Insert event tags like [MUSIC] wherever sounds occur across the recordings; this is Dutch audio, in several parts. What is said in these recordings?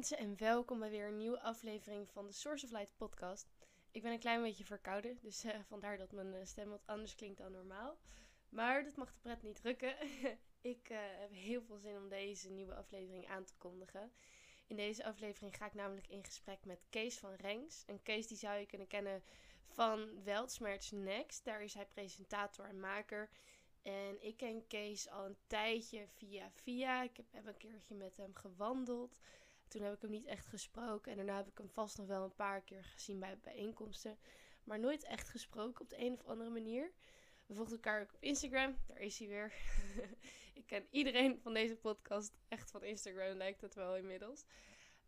mensen en welkom bij weer een nieuwe aflevering van de Source of Light podcast. Ik ben een klein beetje verkouden, dus uh, vandaar dat mijn eh, stem wat anders klinkt dan normaal. Maar dat mag de pret niet drukken. [LAUGHS] ik uh, heb heel veel zin om deze nieuwe aflevering aan te kondigen. In deze aflevering ga ik namelijk in gesprek met Kees van Rengs. En Kees die zou je kunnen kennen van Weltsmerts Next. Daar is hij presentator en maker. En ik ken Kees al een tijdje via via. Ik heb een keertje met hem gewandeld. Toen heb ik hem niet echt gesproken. En daarna heb ik hem vast nog wel een paar keer gezien bij bijeenkomsten. Maar nooit echt gesproken op de een of andere manier. We volgen elkaar ook op Instagram. Daar is hij weer. [LAUGHS] ik ken iedereen van deze podcast echt van Instagram, lijkt het wel inmiddels.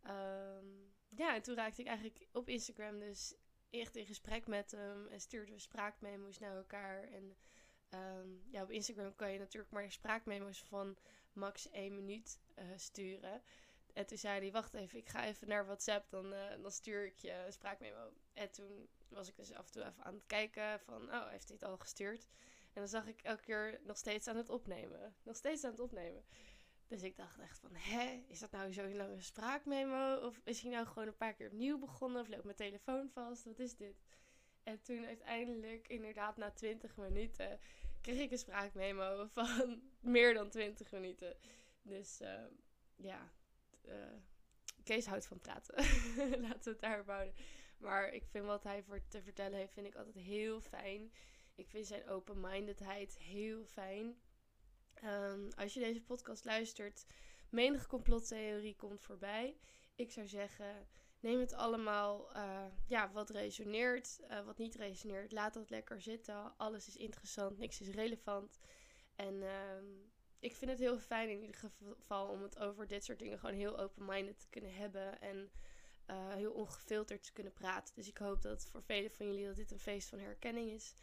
Um, ja, en toen raakte ik eigenlijk op Instagram dus echt in gesprek met hem. En stuurden we spraakmemo's naar elkaar. En um, ja, op Instagram kan je natuurlijk maar spraakmemo's van max één minuut uh, sturen. En toen zei hij, wacht even, ik ga even naar WhatsApp, dan, uh, dan stuur ik je spraakmemo. En toen was ik dus af en toe even aan het kijken van, oh, heeft hij het al gestuurd? En dan zag ik elke keer nog steeds aan het opnemen. Nog steeds aan het opnemen. Dus ik dacht echt van, hè, is dat nou zo'n lange spraakmemo? Of is hij nou gewoon een paar keer opnieuw begonnen? Of loopt mijn telefoon vast? Wat is dit? En toen uiteindelijk, inderdaad na 20 minuten, kreeg ik een spraakmemo van [LAUGHS] meer dan 20 minuten. Dus uh, ja, uh, Kees houdt van praten. [LAUGHS] Laten we het daarop houden. Maar ik vind wat hij voor te vertellen heeft, vind ik altijd heel fijn. Ik vind zijn open-mindedheid heel fijn. Um, als je deze podcast luistert, menige complottheorie komt voorbij. Ik zou zeggen, neem het allemaal uh, ja, wat resoneert, uh, wat niet resoneert. Laat dat lekker zitten. Alles is interessant, niks is relevant. En uh, ik vind het heel fijn in ieder geval om het over dit soort dingen gewoon heel open-minded te kunnen hebben. En uh, heel ongefilterd te kunnen praten. Dus ik hoop dat voor velen van jullie dat dit een feest van herkenning is.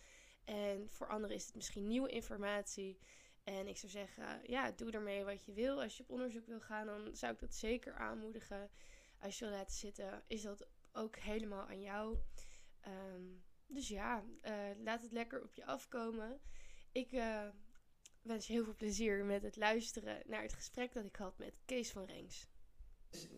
En voor anderen is het misschien nieuwe informatie. En ik zou zeggen, ja, doe ermee wat je wil. Als je op onderzoek wil gaan, dan zou ik dat zeker aanmoedigen. Als je wil laten zitten, is dat ook helemaal aan jou. Um, dus ja, uh, laat het lekker op je afkomen. Ik uh, wens je heel veel plezier met het luisteren naar het gesprek dat ik had met Kees van Rengs.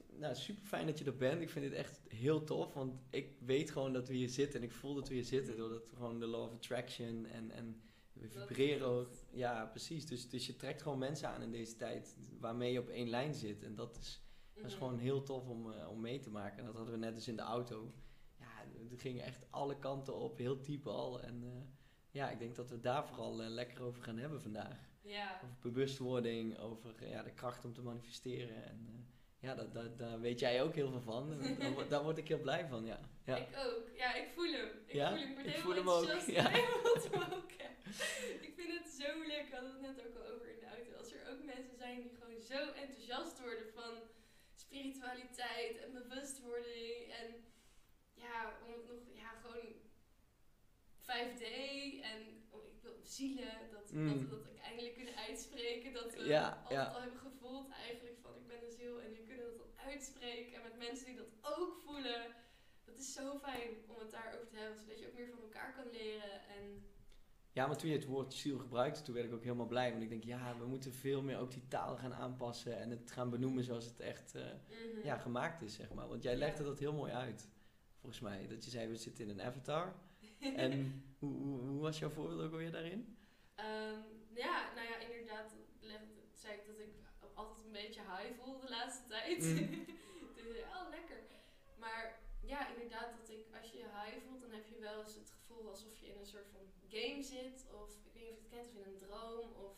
Nou, super fijn dat je er bent. Ik vind dit echt heel tof, want ik weet gewoon dat we hier zitten en ik voel dat we hier zitten doordat gewoon de law of attraction en, en we vibreren ook. Ja, precies. Dus, dus je trekt gewoon mensen aan in deze tijd waarmee je op één lijn zit en dat is, dat is gewoon heel tof om, uh, om mee te maken. En dat hadden we net dus in de auto. Ja, we gingen echt alle kanten op, heel diep al. En uh, ja, ik denk dat we daar vooral uh, lekker over gaan hebben vandaag. Ja. Over bewustwording, over ja, de kracht om te manifesteren en ja, daar, daar, daar weet jij ook heel veel van. [LAUGHS] daar, daar, word ik heel blij van, ja. ja. Ik ook. Ja, ik voel hem. Ik ja? voel hem. Ik, ik voel hem ook. Ja. ook [LAUGHS] ik vind het zo leuk. We hadden het net ook al over in de auto. Als er ook mensen zijn die gewoon zo enthousiast worden van spiritualiteit en bewustwording. En ja, om het nog, ja, gewoon 5D en oh, ik wil zielen, dat, mm. dat we dat eindelijk kunnen uitspreken. Dat we ja, altijd ja. al hebben gevoeld eigenlijk van ik ben een ziel en nu kunnen we dat uitspreken. En met mensen die dat ook voelen. Dat is zo fijn om het daarover te hebben, zodat je ook meer van elkaar kan leren. En ja, maar toen je het woord ziel gebruikte, toen werd ik ook helemaal blij. Want ik denk, ja, we moeten veel meer ook die taal gaan aanpassen en het gaan benoemen zoals het echt uh, mm-hmm. ja, gemaakt is, zeg maar. Want jij legde dat heel mooi uit, volgens mij. Dat je zei, we zitten in een avatar. En [LAUGHS] hoe, hoe, hoe, was jouw voorbeeld ook alweer daarin? Um, ja, nou ja, inderdaad zei ik dat ik altijd een beetje high voel de laatste tijd. Mm. [LAUGHS] dus ja, lekker. Maar ja, inderdaad, dat ik, als je je high voelt, dan heb je wel eens het gevoel alsof je in een soort van game zit. Of ik weet niet of je het kent, of in een droom. Of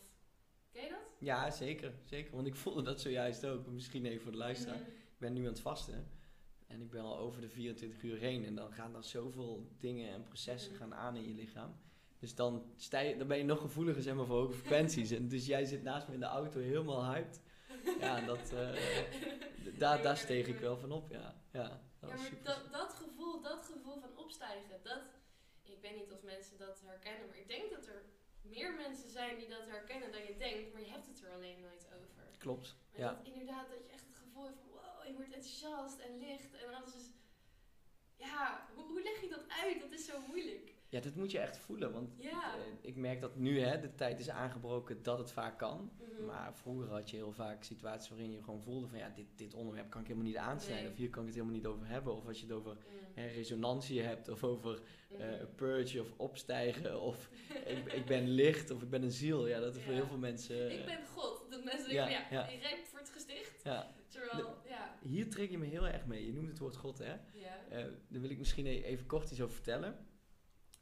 ken je dat? Ja, zeker. Zeker. Want ik voelde dat zojuist ook. Misschien even voor de luisteraar. Mhm. Ik ben nu aan het vasten. En ik ben al over de 24 uur heen. En dan gaan er zoveel dingen en processen Mhm. gaan aan in je lichaam. Dus dan, sta je, dan ben je nog gevoeliger zeg maar, voor hoge frequenties. en dus jij zit naast me in de auto helemaal hyped. Ja, dat, eh, [LAUGHS] daar, daar steeg ik wel van op. Ja, ja, dat Ja, maar super. dat, dat, gevoel, dat gevoel van opstijgen, dat, ik weet niet of mensen dat herkennen, maar ik denk dat er meer mensen zijn die dat herkennen dan je denkt, maar je hebt het er alleen nooit over. Klopt. Maar Ja. dat inderdaad, dat je echt het gevoel hebt van wow, je wordt enthousiast en licht en alles is, ja, hoe, hoe leg je dat uit? Dat is zo moeilijk. Ja, dat moet je echt voelen. Want Ja. eh, ik merk dat nu hè, de tijd is aangebroken dat het vaak kan. Mhm. Maar vroeger had je heel vaak situaties waarin je gewoon voelde van ja, dit, dit onderwerp kan ik helemaal niet aansnijden. Nee. Of hier kan ik het helemaal niet over hebben. Of als je het over Mm. hè, resonantie hebt of over Mhm. eh purge of opstijgen of [LAUGHS] ik, ik ben licht of ik ben een ziel. Ja, dat is voor Ja. heel veel mensen... ik ben God. Dat mensen ja, denken, ja, ja. je rijpt voor het gesticht. ja. Terwijl, ja. Hier trek je me heel erg mee. Je noemt het woord God, hè? Ja. Eh, daar wil ik misschien e- even kort iets over vertellen.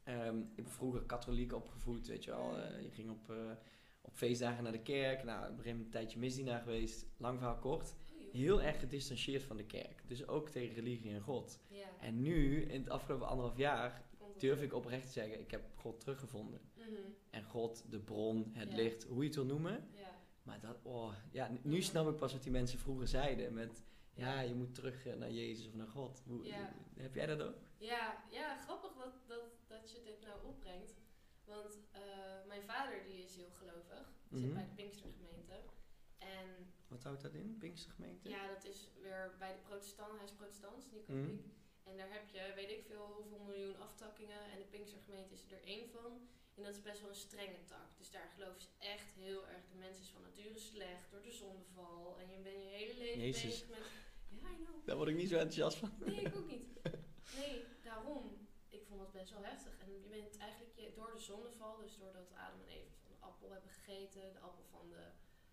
Ehm, ik ben vroeger katholiek opgevoed, weet je wel. Eh, je ging op, eh, op feestdagen naar de kerk. Nou, op een gegeven moment een tijdje misdienaar geweest. Lang verhaal kort. Oh. Heel erg gedistanceerd van de kerk. Dus ook tegen religie en God. Ja. En nu, in het afgelopen anderhalf jaar, durf ik oprecht te zeggen, ik heb God teruggevonden. Mhm. En God, de bron, het Ja. licht, hoe je het wil noemen. Ja. Maar dat, oh, ja, nu snap ik pas wat die mensen vroeger zeiden. Met, ja, je moet terug eh, naar Jezus of naar God. Hoe, Ja. Heb jij dat ook? Ja, ja, grappig dat, dat, dat je dit nou opbrengt. Want eh, mijn vader die is heel gelovig. Zit Mhm. bij de Pinkstergemeente. En Wat houdt dat in? Pinkstergemeente? ja, dat is weer bij de protestant, hij is protestants, niet Mhm. katholiek. En daar heb je, weet ik veel, hoeveel miljoen aftakkingen. En de Pinkstergemeente is er één van. En dat is best wel een strenge tak. Dus daar geloven ze echt heel erg. De mens is van nature slecht door de zondeval. En je bent je hele leven Jezus. bezig met... Ja, I know. Daar word ik niet zo enthousiast van. Nee, ik ook niet. Nee, daarom. Ik vond dat best wel heftig. En je bent eigenlijk je, door de zondeval, dus doordat Adam en Eva van de appel hebben gegeten, de appel van de,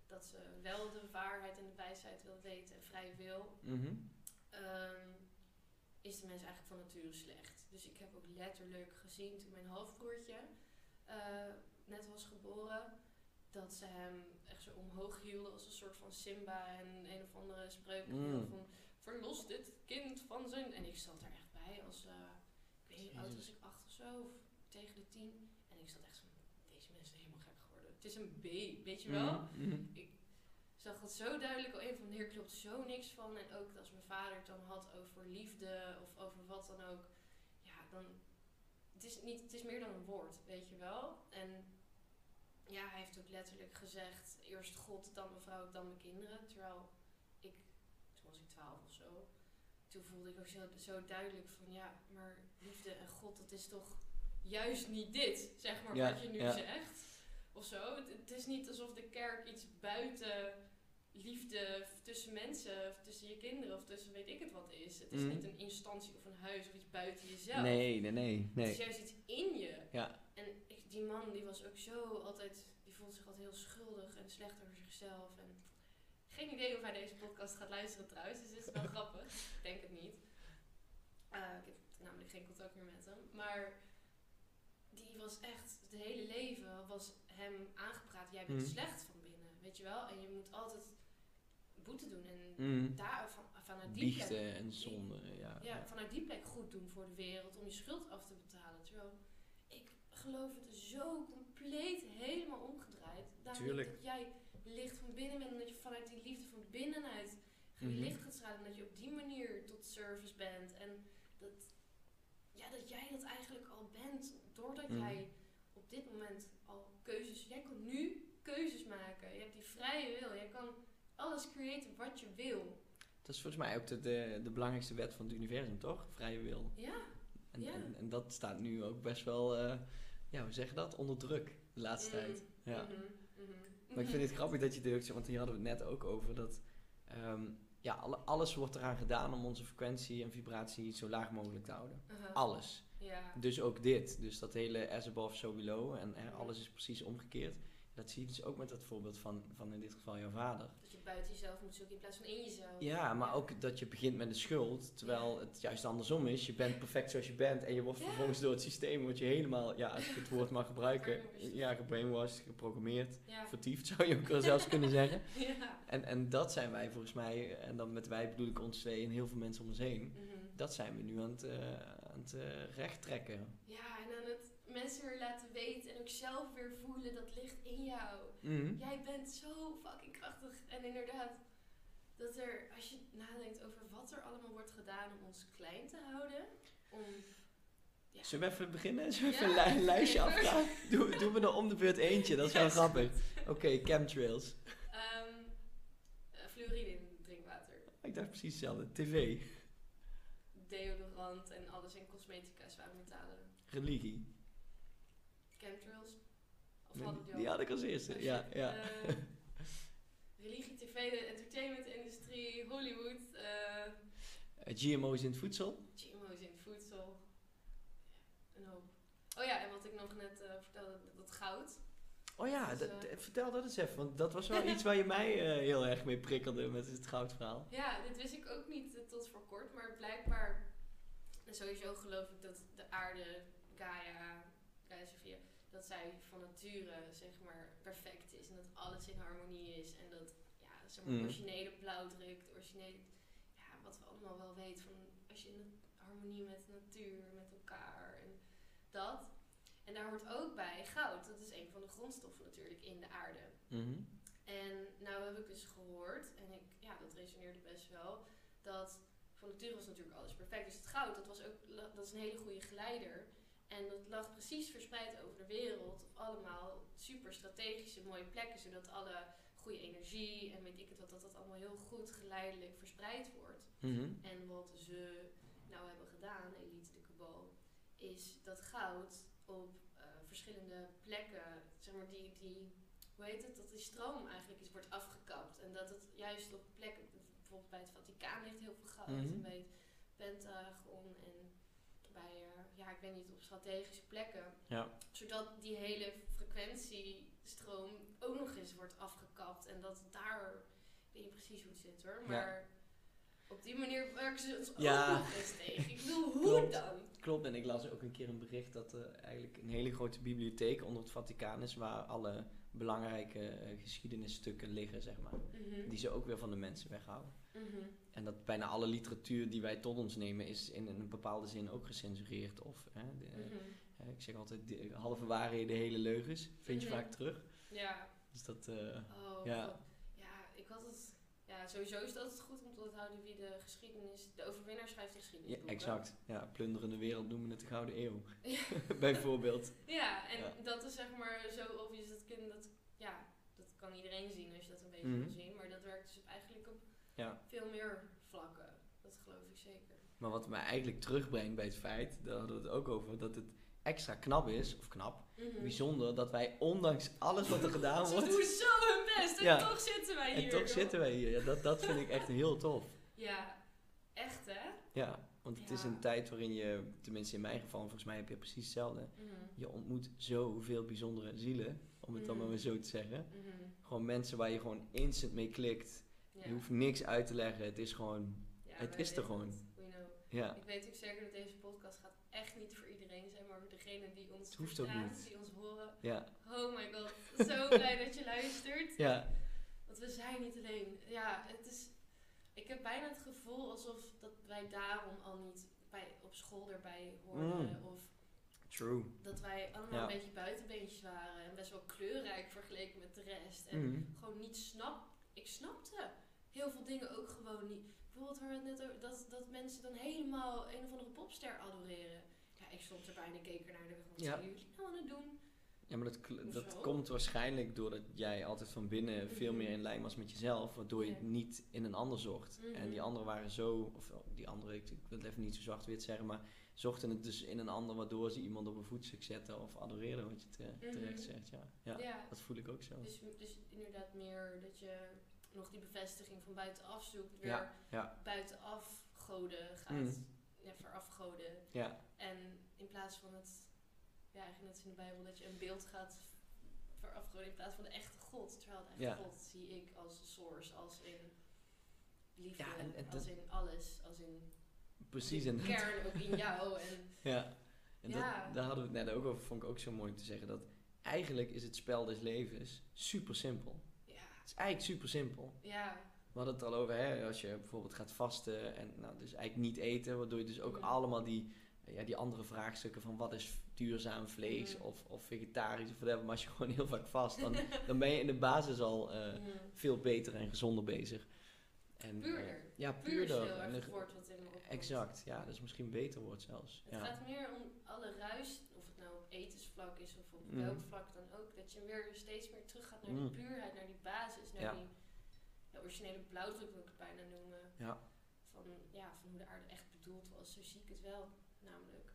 dat ze wel de waarheid en de wijsheid wilden weten en vrije wil, Mhm. ehm, is de mens eigenlijk van nature slecht. Dus ik heb ook letterlijk gezien toen mijn halfbroertje eh, net was geboren, dat ze hem echt zo omhoog hielden als een soort van Simba en een of andere spreuk Mm. van verlos dit kind van zijn... En ik zat er echt bij als, eh, ik weet niet, hoe oud was ik, acht of zo, of tegen de tien. En ik zat echt zo, deze mensen zijn helemaal gek geworden. Het is een B, weet je wel? Mhm, mhm. Ik zag het zo duidelijk al in van hier klopt zo niks van. En ook als mijn vader het dan had over liefde of over wat dan ook. Ja, dan... Het is, niet, het is meer dan een woord, weet je wel. En ja, hij heeft ook letterlijk gezegd, eerst God, dan mijn vrouw, dan mijn kinderen. Terwijl ik, toen was ik twaalf of zo, toen voelde ik ook zo, zo duidelijk van ja, maar liefde en God, dat is toch juist niet dit, zeg maar, Ja, wat je nu ja. zegt. Of zo. Het, het is niet alsof de kerk iets buiten liefde tussen mensen, of tussen je kinderen, of tussen weet ik het wat is. Het is Mhm. niet een instantie of een huis of iets buiten jezelf. Nee, nee, nee. Het nee. is juist iets in je. Ja. En ik, die man die was ook zo altijd, die voelde zich altijd heel schuldig en slecht over zichzelf. En geen idee of hij deze podcast gaat luisteren trouwens, dus dit is wel [LAUGHS] grappig. Ik denk het niet. Eh, ik heb namelijk geen contact meer met hem. Maar die was echt, het hele leven was hem aangepraat, jij bent Mhm. slecht van weet je wel. En je moet altijd boete doen en Mhm. daar, van, vanuit die plek en zonde, ja. ja, vanuit die plek goed doen voor de wereld om je schuld af te betalen. Terwijl ik geloof het zo compleet helemaal omgedraaid. Tuurlijk. dat jij licht van binnen bent en dat je vanuit die liefde van binnenuit Mhm. licht gaat stralen. En dat je op die manier tot service bent. En dat, ja, dat jij dat eigenlijk al bent doordat Mhm. jij op dit moment al keuzes... Jij kan nu keuzes maken. Je hebt die vrije wil. Jij kan alles creëren wat je wil. Dat is volgens mij ook de, de, de belangrijkste wet van het universum, toch? Vrije wil. Ja. En, Ja. en, en dat staat nu ook best wel, eh, ja, hoe zeg je dat? Onder druk de laatste Mm, tijd. Ja. mhm, mhm. Maar ik vind het grappig dat je dit ook zegt, want hier hadden we het net ook over. Dat ehm, ja, alle- alles wordt eraan gedaan om onze frequentie en vibratie zo laag mogelijk te houden. Alles. Ja. Dus ook dit. Dus dat hele as above, so below. En alles is precies omgekeerd. Dat zie je dus ook met dat voorbeeld van, van in dit geval jouw vader. Dat je buiten jezelf moet zoeken in plaats van in jezelf. Ja, maar ook dat je begint met de schuld, terwijl het juist andersom is. Je bent perfect zoals je bent en je wordt Ja. vervolgens door het systeem, word je helemaal, ja, als ik het [LAUGHS] woord mag gebruiken, ja, gebrainwashed, geprogrammeerd, vertiefd zou je ook wel zelfs kunnen zeggen. [LAUGHS] En, en dat zijn wij volgens mij, en dan met wij bedoel ik ons twee en heel veel mensen om ons heen, Mhm. dat zijn we nu aan het, eh, aan het eh, recht trekken. Ja, mensen weer laten weten en ook zelf weer voelen dat ligt in jou. Mhm. Jij bent zo fucking krachtig. En inderdaad, dat er, als je nadenkt over wat er allemaal wordt gedaan om ons klein te houden, om... Ja. Zullen we even beginnen? Zullen we even een li- een lijstje [LAUGHS] afgaan? Doe, doen we er om de beurt eentje, dat is wel grappig. Oké, chemtrails. Ehm, eh, fluoride in drinkwater. Ik dacht precies hetzelfde. TV, Deodorant en alles in cosmetica, zware metalen. religie. Die had ik als eerste. Ja, ja. Eh, religie, tv, de entertainmentindustrie, Hollywood, eh, Eh, GMO's in het voedsel. GMO's in het voedsel. Een hoop. Oh ja, en wat ik nog net vertelde, dat goud. Oh ja, Dus, vertel dat eens even, want dat was wel [LAUGHS] iets waar je mij heel erg mee prikkelde met het goudverhaal. Ja, dit wist ik ook niet tot voor kort, maar blijkbaar, en sowieso geloof ik dat de aarde, Gaia, dat zij van nature zeg maar perfect is en dat alles in harmonie is en dat ja, zeg maar, Mhm. originele blauwdruk, originele, ja, wat we allemaal wel weten van als je in harmonie met de natuur, met elkaar en dat. En daar hoort ook bij goud, dat is een van de grondstoffen natuurlijk in de aarde. Mhm. En nou heb ik dus gehoord, en ik, ja, dat resoneerde best wel, dat van nature was natuurlijk alles perfect. Dus het goud, dat, was ook, dat is een hele goede geleider. En dat lag precies verspreid over de wereld, op allemaal super strategische mooie plekken, zodat alle goede energie en weet ik het wat, dat dat allemaal heel goed geleidelijk verspreid wordt. Mhm. En wat ze nou hebben gedaan, Elite de Cabal, is dat goud op eh, verschillende plekken, zeg maar die, die, hoe heet het, dat die stroom eigenlijk is, wordt afgekapt. En dat het juist op plekken, bijvoorbeeld bij het Vaticaan ligt heel veel goud, Mhm. en bij het Pentagon en bij, eh, ja, ik weet niet, op strategische plekken. Ja. Zodat die hele frequentiestroom ook nog eens wordt afgekapt. En dat daar, ik weet niet precies hoe het zit hoor, Ja. maar op die manier werken ze ons Ja. ook nog eens tegen. Ik bedoel, hoe Klopt. dan? Klopt, en ik las ook een keer een bericht dat er eigenlijk een hele grote bibliotheek onder het Vaticaan is, waar alle belangrijke eh, geschiedenisstukken liggen, zeg maar. Mhm. Die ze ook weer van de mensen weghouden. Mhm. En dat bijna alle literatuur die wij tot ons nemen, is in een bepaalde zin ook gecensureerd. Of, hè, de, Mhm. eh, ik zeg altijd, de halve waarheden, hele leugens, vind je vaak terug. Ja. Dus dat, eh, Oh, Ja. God. ja, ik had het. Ja, sowieso is dat het goed om te onthouden wie de geschiedenis. De overwinnaar schrijft de ja, geschiedenis. exact. Ja, plunderende wereld noemen het de Gouden Eeuw, Ja. [LAUGHS] [LAUGHS] bijvoorbeeld. Ja, en Ja. dat is zeg maar zo obvious. Dat, kun, dat, ja, dat kan iedereen zien als je dat een beetje wil zien. Maar dat werkt dus eigenlijk op Ja. veel meer vlakken. Dat geloof ik zeker. Maar wat mij eigenlijk terugbrengt bij het feit, daar hadden we het ook over, dat het extra knap is, of knap, Mhm. bijzonder, dat wij ondanks alles wat er gedaan wordt, zo hun best en Ja. toch zitten wij hier. en toch joh. zitten wij hier. Ja, dat, dat vind ik echt heel tof. Ja, echt hè? Ja, want het is een tijd waarin je, tenminste in mijn geval, volgens mij heb je precies hetzelfde, Mhm. je ontmoet zoveel bijzondere zielen, om het dan Mhm. maar zo te zeggen. Gewoon mensen waar je gewoon instant mee klikt. Ja. Je hoeft niks uit te leggen, het is gewoon, het is er gewoon. het. Ja. Ik weet ook zeker dat deze podcast gaat echt niet voor die ons verstaan, die ons horen. Ja, Oh my god, zo [LAUGHS] blij dat je luistert. ja, Want we zijn niet alleen. Ja, het is. Ik heb bijna het gevoel alsof dat wij daarom al niet bij, op school erbij hoorden. Mm. Of true. dat wij allemaal Ja. een beetje buitenbeentjes waren en best wel kleurrijk vergeleken met de rest. En Mhm. gewoon niet snap. Ik snapte heel veel dingen ook gewoon niet. Bijvoorbeeld waar we het net over, dat, dat mensen dan helemaal een of andere popster adoreren. Ik stond erbij en ik keek ernaar en dacht, wat Ja. zijn jullie nou aan het doen? Ja, maar dat, dat komt waarschijnlijk doordat jij altijd van binnen veel meer in lijn was met jezelf, waardoor je Ja. niet in een ander zocht. Mhm. En die anderen waren zo, of oh, die anderen, ik, ik wil het even niet zo zwart-wit zeggen, maar zochten het dus in een ander waardoor ze iemand op een voetstuk zetten of adoreerden, wat je te- Mhm. terecht zegt. Ja. Ja, Ja. dat voel ik ook zo. Dus, dus inderdaad meer dat je nog die bevestiging van buitenaf zoekt, weer Ja, ja, buitenaf goden gaat Mhm. Ja, verafgoden. ja, En in plaats van het, ja, eigenlijk net in de Bijbel, dat je een beeld gaat verafgoden in plaats van de echte God. Terwijl de echte Ja. God zie ik als source, als in liefde, Ja, en- en als in alles, als in precies. de En kern ook in jou. En [LAUGHS] Ja, en. Dat, daar hadden we het net ook over, vond ik ook zo mooi om te zeggen, dat eigenlijk is het spel des levens super simpel. ja, Het is eigenlijk super simpel. ja, We hadden het al over, hè, als je bijvoorbeeld gaat vasten en nou, dus eigenlijk niet eten, waardoor je dus ook allemaal die, ja, die andere vraagstukken van wat is duurzaam vlees of, of vegetarisch of whatever, maar als je [LAUGHS] gewoon heel vaak vast, dan, [LAUGHS] dan ben je in de basis al eh, veel beter en gezonder bezig. En, eh, Puurder. ja, puur puurder. heel En het woord wat in me exact, ja, dat is misschien beter woord zelfs. Het Ja. gaat meer om alle ruis, of het nou op etensvlak is of op welk vlak dan ook, dat je weer steeds meer terug gaat naar die puurheid, naar die basis, naar Ja. die ja, originele blauwdruk wil ik het bijna noemen. Ja. Van, ja, van hoe de aarde echt bedoeld was. Zo zie ik het wel, namelijk.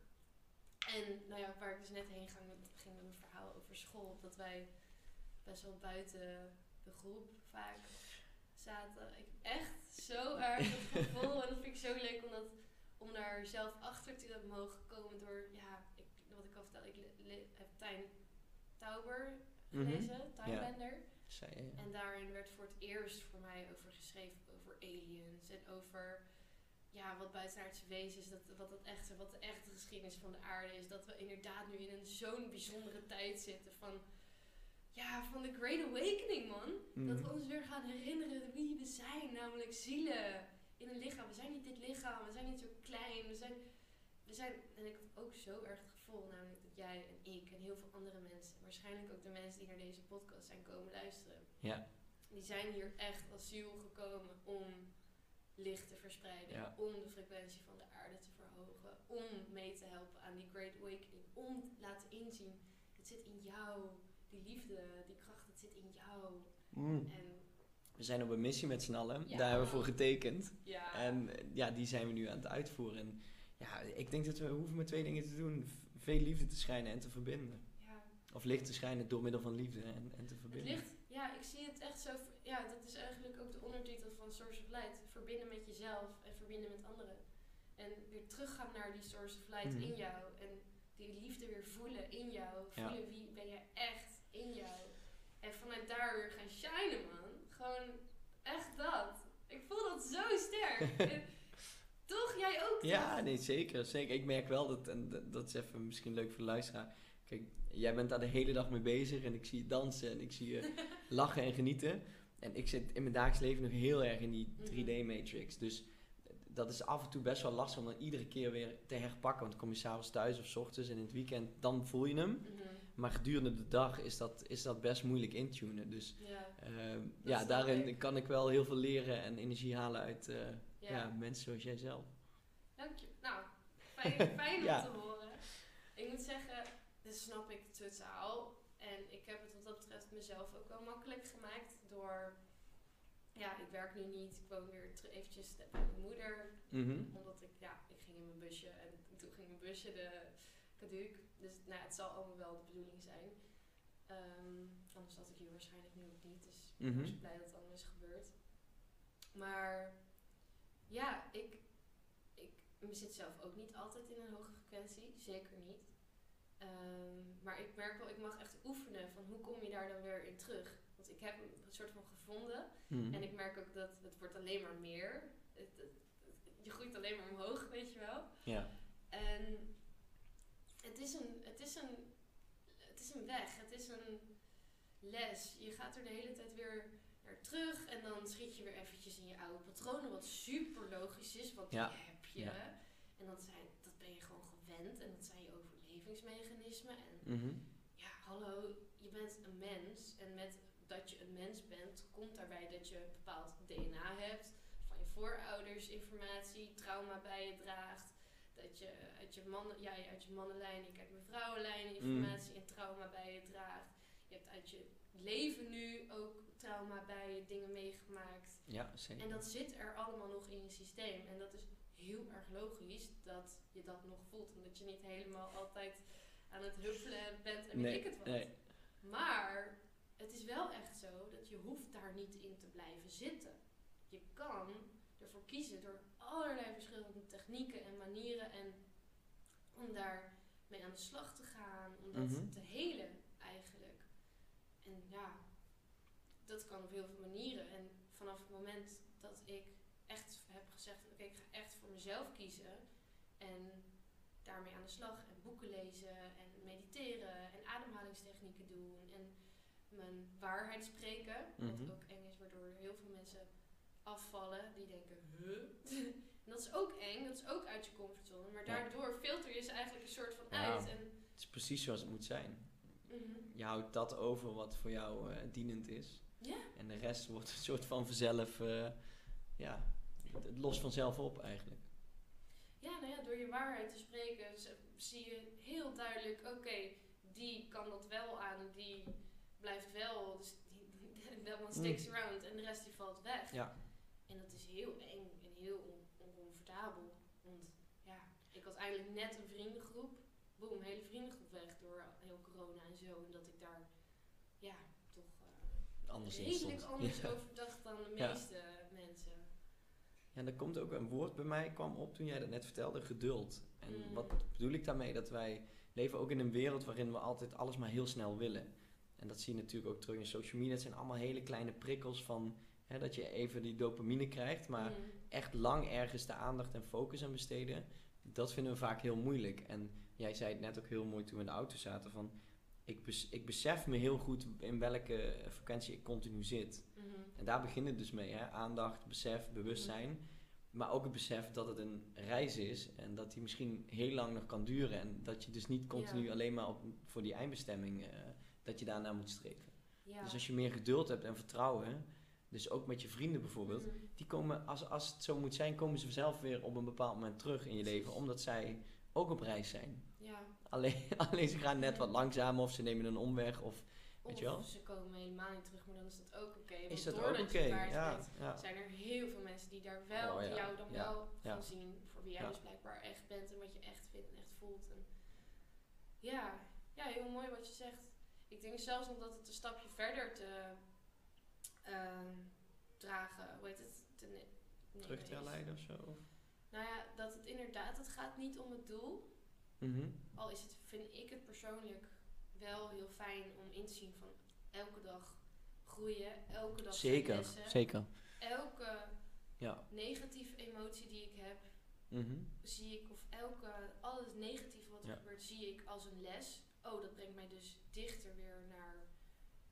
En nou ja, waar ik dus net heen ging met, ging met mijn verhaal over school. Dat wij best wel buiten de groep vaak zaten. Ik echt zo erg het [LAUGHS] gevoel. En dat vind ik zo leuk om, dat, om daar zelf achter te mogen komen door, ja, ik, wat ik al vertelde. Ik heb Tijn Tauber gelezen, Timebender. Zei je, ja. En daarin werd voor het eerst voor mij over geschreven over aliens en over ja, wat buitenaardse wezens dat, wat, dat echte, wat de echte geschiedenis van de aarde is. Dat we inderdaad nu in een zo'n bijzondere tijd zitten van, ja, van de Great Awakening, man. Dat we Mhm. ons weer gaan herinneren wie we zijn, namelijk zielen in een lichaam. We zijn niet dit lichaam, we zijn niet zo klein, we zijn, we zijn, en ik had ook zo erg het gevoel, namelijk dat jij en ik en heel veel andere mensen, waarschijnlijk ook de mensen die naar deze podcast zijn komen luisteren, Ja, die zijn hier echt als ziel gekomen om licht te verspreiden, Ja. om de frequentie van de aarde te verhogen, om mee te helpen aan die Great Awakening, om te laten inzien, het zit in jou, die liefde, die kracht, het zit in jou. Mm. En We zijn op een missie met z'n allen. Ja. Daar hebben we voor getekend. ja, En ja, die zijn we nu aan het uitvoeren. En ja, ik denk dat we hoeven maar twee dingen te doen. Veel liefde te schijnen en te verbinden. Of licht te schijnen door middel van liefde en, en te Het verbinden. licht, ja, ik zie het echt zo. Ja, dat is eigenlijk ook de ondertitel van Source of Light. Verbinden met jezelf en verbinden met anderen. En weer teruggaan naar die Source of Light Mhm. in jou. En die liefde weer voelen in jou. Ja. Voelen wie ben je echt in jou. En vanuit daar weer gaan shinen, man. Gewoon echt dat. Ik voel dat zo sterk. [LAUGHS] En toch? Jij ook? toch? Ja, nee, zeker, zeker. Ik merk wel dat, en dat- dat is even misschien leuk voor de luisteraar. Kijk, jij bent daar de hele dag mee bezig en ik zie je dansen en ik zie je [LAUGHS] lachen en genieten. En ik zit in mijn dagelijks leven nog heel erg in die Mhm. 3D-matrix. Dus dat is af en toe best wel lastig om dan iedere keer weer te herpakken. Want dan kom je s'avonds thuis of s ochtends en in het weekend, dan voel je hem. Mhm. Maar gedurende de dag is dat, is dat best moeilijk intunen. Dus Ja. ehm, ja, daarin kan ik wel heel veel leren en energie halen uit eh, Ja. ja. mensen zoals jij zelf. Dank je. Nou, fijn, [LAUGHS] fijn om Ja. te horen. Ik moet zeggen, dit snap ik totaal. En ik heb het wat dat betreft mezelf ook wel makkelijk gemaakt door... Ja, ik werk nu niet. Ik woon weer eventjes bij mijn moeder. Mhm. Omdat ik, ja, ik ging in mijn busje. En toen ging mijn busje de caduc. Dus nou, het zal allemaal wel de bedoeling zijn. Ehm, anders had ik hier waarschijnlijk nu ook niet. Dus ik ben Mhm. blij dat het allemaal is gebeurd. Maar ja, ik, ik zit zelf ook niet altijd in een hoge frequentie. Zeker niet. Ehm, maar ik merk wel, ik mag echt oefenen van hoe kom je daar dan weer in terug. Want ik heb een soort van gevonden. Mhm. En ik merk ook dat het wordt alleen maar meer. Het, het- het- je groeit alleen maar omhoog, weet je wel. Ja. En het is een, het is een, het is een weg, het is een les. Je gaat er de hele tijd weer naar terug en dan schiet je weer eventjes in je oude patronen, wat super logisch is, want Ja. die heb je. Ja. En dat, zijn, dat ben je gewoon gewend en dat zijn overlevingsmechanismen. En Mhm. ja, hallo, je bent een mens. En met dat je een mens bent, komt daarbij dat je bepaald DNA hebt. Van je voorouders informatie, trauma bij je draagt. Dat je uit je, mannen, ja, uit je mannenlijn, ik uit mijn vrouwenlijn informatie en trauma bij je draagt. Je hebt uit je leven nu ook trauma bij je, dingen meegemaakt. Ja, zeker. En dat zit er allemaal nog in je systeem. En dat is heel erg logisch dat je dat nog voelt. Omdat je niet helemaal altijd aan het huppelen bent en weet nee, ik het wat. nee. Maar het is wel echt zo dat je hoeft daar niet in te blijven zitten. Je kan ervoor kiezen door allerlei verschillende technieken en manieren en om daar mee aan de slag te gaan, om dat Mhm. te helen eigenlijk. En ja, dat kan op heel veel manieren. En vanaf het moment dat ik echt heb gezegd, oké, ik ga echt mezelf kiezen en daarmee aan de slag en boeken lezen en mediteren en ademhalingstechnieken doen en mijn waarheid spreken, Mhm. wat ook eng is, waardoor heel veel mensen afvallen die denken, huh? [LAUGHS] en dat is ook eng, dat is ook uit je comfortzone, maar daardoor filter je ze eigenlijk een soort van Ja. uit. En, Het is precies zoals het moet zijn. Mhm. Je houdt dat over wat voor jou eh, dienend is. Ja. En de rest wordt een soort van vanzelf, eh, ja, het lost vanzelf op eigenlijk. Door je waarheid te spreken zie je heel duidelijk, oké, die kan dat wel aan en die blijft wel, dus die, that one sticks around en de rest die valt weg. Ja. En dat is heel eng en heel on- oncomfortabel. Want ja, ik had eigenlijk net een vriendengroep, boem, hele vriendengroep weg door heel corona. zo. En dat ik daar, ja, toch eh, Anders redelijk anders [LAUGHS] Ja. over dacht dan de meeste. Ja, er komt ook een woord bij mij kwam op toen jij dat net vertelde, geduld. En Mm. wat bedoel ik daarmee? Dat wij leven ook in een wereld waarin we altijd alles maar heel snel willen. En dat zie je natuurlijk ook terug in social media. Het zijn allemaal hele kleine prikkels van hè, dat je even die dopamine krijgt, maar Mm. echt lang ergens de aandacht en focus aan besteden, dat vinden we vaak heel moeilijk. En jij zei het net ook heel mooi toen we in de auto zaten van ik, bes- ik besef me heel goed in welke frequentie ik continu zit. Mhm. En daar begint het dus mee, hè? aandacht, besef, bewustzijn. Maar ook het besef dat het een reis is en dat die misschien heel lang nog kan duren. En dat je dus niet continu Ja. alleen maar op, voor die eindbestemming, eh, dat je daarna moet streven. Ja. Dus als je meer geduld hebt en vertrouwen, dus ook met je vrienden bijvoorbeeld, Mhm. die komen, als, als het zo moet zijn, komen ze zelf weer op een bepaald moment terug in je leven, omdat zij ook op reis zijn. Ja. Alleen, [LAUGHS] alleen ze gaan net wat langzamer of ze nemen een omweg of Weet je wel? ze komen helemaal niet terug, maar dan is dat ook oké. is want dat ook oké? daar Ja, ja. zijn er heel veel mensen die daar wel, Oh, ja. die jou dan Ja. wel Ja. gaan zien voor wie jij Ja. dus blijkbaar echt bent en wat je echt vindt en echt voelt. En ja, ja, heel mooi wat je zegt. Ik denk zelfs nog dat het een stapje verder te ehm, dragen, hoe heet het? Te ne- nee, terug te nee, herleiden of zo. Nou ja, dat het inderdaad, het gaat niet om het doel. Mhm. Al is het, vind ik het persoonlijk wel heel fijn om in te zien van elke dag groeien, elke dag Zeker, lessen, zeker. elke Ja. negatieve emotie die ik heb, Mhm. zie ik, of elke, alles negatieve wat er Ja. gebeurt, zie ik als een les. Oh, dat brengt mij dus dichter weer naar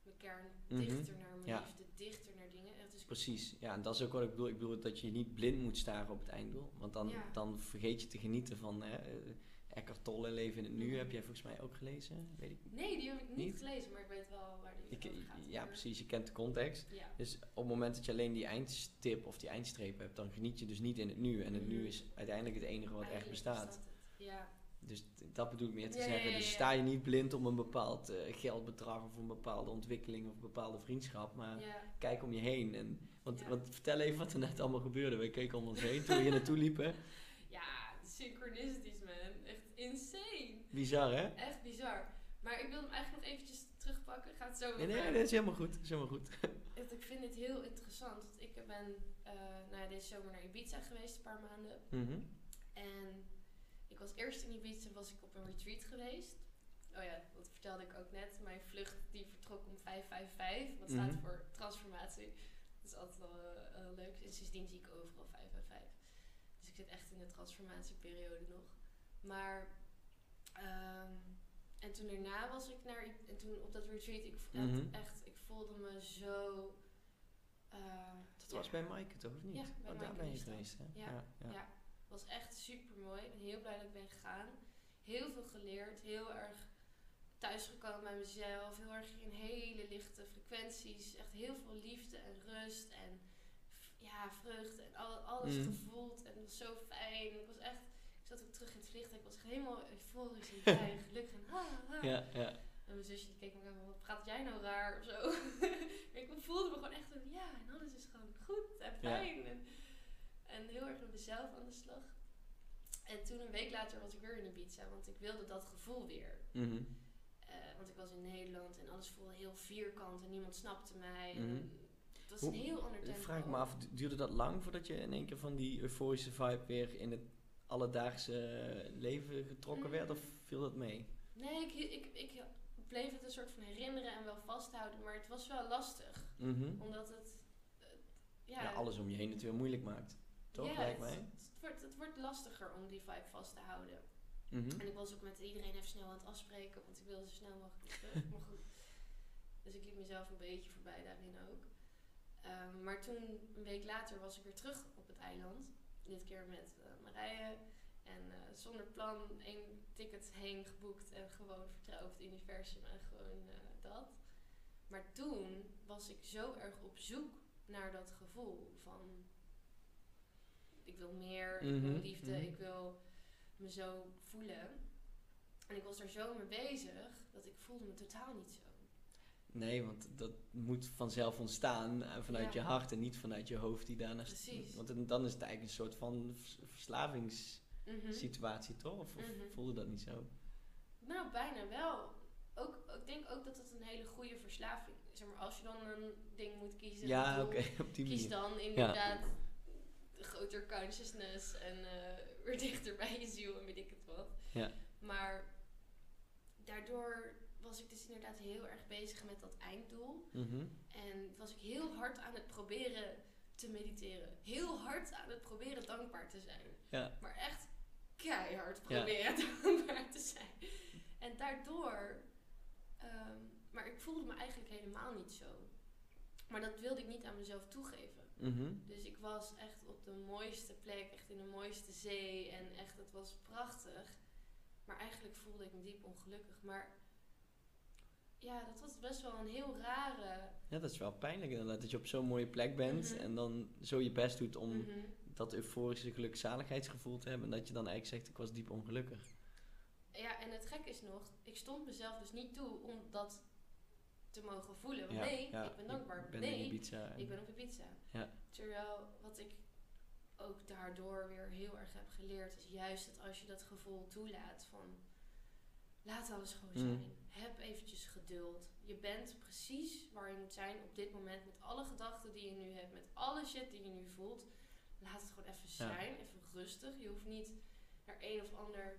mijn kern, Mhm. dichter naar mijn Ja. liefde, dichter naar dingen. Precies, ja, en dat is ook wat ik bedoel. Ik bedoel dat je niet blind moet staren op het einddoel. Want dan, dan vergeet je te genieten van hè, eh, Eckhart Tolle, Leven in het Nu. Heb jij volgens mij ook gelezen? Weet ik Nee, die heb ik niet, Niet? gelezen, maar ik weet wel waar die Ik, over gaat. ja, precies. Je kent de context. Ja. Dus op het moment dat je alleen die eindstip of die eindstreep hebt, dan geniet je dus niet in het nu. En het nu Mhm. is uiteindelijk het enige wat echt bestaat. Ja. Dus dat bedoel ik meer te Ja, zeggen. Dus sta je niet blind om een bepaald eh, geldbedrag of een bepaalde ontwikkeling of een bepaalde vriendschap. Maar kijk om je heen. En, want, want vertel even wat er net allemaal gebeurde. We keken om ons heen toen we hier naartoe liepen. [LAUGHS] Ja, synchronicities. Bizar, hè? Echt bizar. Maar ik wil hem eigenlijk nog eventjes terugpakken. Gaat zo Nee, weer nee, dat is helemaal goed. Is helemaal goed. [LAUGHS] Ik vind dit heel interessant. Want ik ben eh nou ja, deze zomer naar Ibiza geweest, een paar maanden. Mhm. En ik was eerst in Ibiza, was ik op een retreat geweest. Oh ja, dat vertelde ik ook net. Mijn vlucht die vertrok om 555. Wat staat Mhm. voor transformatie. Dat is altijd wel eh, eh, leuk. En sindsdien zie ik overal 555. Dus ik zit echt in de transformatieperiode nog. Maar... ehm, en toen daarna was ik naar... En toen op dat retreat, ik, Mhm. echt, ik voelde me zo... eh, Dat ja, was bij Maaike toch, of niet? Ja, bij Oh, daar ben je geweest, hè? Ja, ja. was echt super mooi. Ik ben heel blij dat ik ben gegaan. Heel veel geleerd. Heel erg thuisgekomen bij mezelf. Heel erg in hele lichte frequenties. Echt heel veel liefde en rust. En ja, vreugde. En al, alles Mhm. gevoeld. En het was zo fijn. Ik was echt... Ik zat ook terug in het vliegtuig. Ik was helemaal euforisch en blij en gelukkig. En. Ja, ja. En mijn zusje die keek me aan van, wat praat jij nou raar of zo. [LAUGHS] ik voelde me gewoon echt van, ja, en alles is gewoon goed en fijn. En, en heel erg met mezelf aan de slag. En toen een week later was ik weer in Ibiza, want ik wilde dat gevoel weer. Mhm. Eh, want ik was in Nederland en alles voelde heel vierkant en niemand snapte mij. En het was Hoe- een heel ander Ik tempo. vraag me af, du- duurde dat lang voordat je in één keer van die euforische vibe weer in het alledaagse leven getrokken werd? Of viel dat mee? Nee, ik, ik, ik bleef het een soort van herinneren en wel vasthouden, maar het was wel lastig. Mhm. Omdat het... eh, Ja, alles om je heen het weer moeilijk maakt. Toch, Ja, lijkt mij? Het, wordt, het wordt lastiger om die vibe vast te houden. Mhm. En ik was ook met iedereen even snel aan het afspreken, want ik wilde zo snel mogelijk terug. maar goed. Dus ik liep mezelf een beetje voorbij daarin ook. Ehm, maar toen, een week later, was ik weer terug op het eiland. Dit keer met eh, Marije. En eh, zonder plan één ticket heen geboekt en gewoon vertrouwen op het universum en gewoon eh, dat. Maar toen was ik zo erg op zoek naar dat gevoel van ik wil meer, ik wil Mhm, liefde, mhm. ik wil me zo voelen. En ik was er zo mee bezig dat ik voelde me totaal niet zo. Nee, want dat moet vanzelf ontstaan eh, vanuit Ja. je hart en niet vanuit je hoofd die daarna... Precies. Want dan- is het eigenlijk een soort van vers- verslavingssituatie, Mhm. toch? Of, of Mhm. voelde dat niet zo? Nou, bijna wel. Ook, ik denk ook dat het een hele goede verslaving is. Zeg maar, als je dan een ding moet kiezen, Ja, oké, doel, op die kies dan inderdaad groter consciousness en eh, weer [LAUGHS] dichter bij je ziel en weet ik het wat. Ja. Maar daardoor was ik dus inderdaad heel erg bezig met dat einddoel. Mhm. En was ik heel hard aan het proberen te mediteren. Heel hard aan het proberen dankbaar te zijn. Ja. Maar echt keihard Ja. proberen [LAUGHS] dankbaar te zijn. En daardoor... ehm, maar ik voelde me eigenlijk helemaal niet zo. Maar dat wilde ik niet aan mezelf toegeven. Mhm. Dus ik was echt op de mooiste plek, echt in de mooiste zee. En echt, het was prachtig. Maar eigenlijk voelde ik me diep ongelukkig. Maar ja, dat was best wel een heel rare... Ja, dat is wel pijnlijk inderdaad. Dat je op zo'n mooie plek bent Mhm. en dan zo je best doet om Mhm. dat euforische gelukzaligheidsgevoel te hebben. En dat je dan eigenlijk zegt, ik was diep ongelukkig. Ja, en het gek is nog, ik stond mezelf dus niet toe om dat te mogen voelen. Want Ja, nee, ja, ik ben dankbaar. Ik ben nee, ik ben op Ibiza. Ja. Terwijl wat ik ook daardoor weer heel erg heb geleerd, is juist dat als je dat gevoel toelaat van laat alles gewoon Mm. Heb eventjes geduld. Je bent precies waar je moet zijn op dit moment met alle gedachten die je nu hebt, met alle shit die je nu voelt. Laat het gewoon even Ja. zijn, even rustig. Je hoeft niet naar een of ander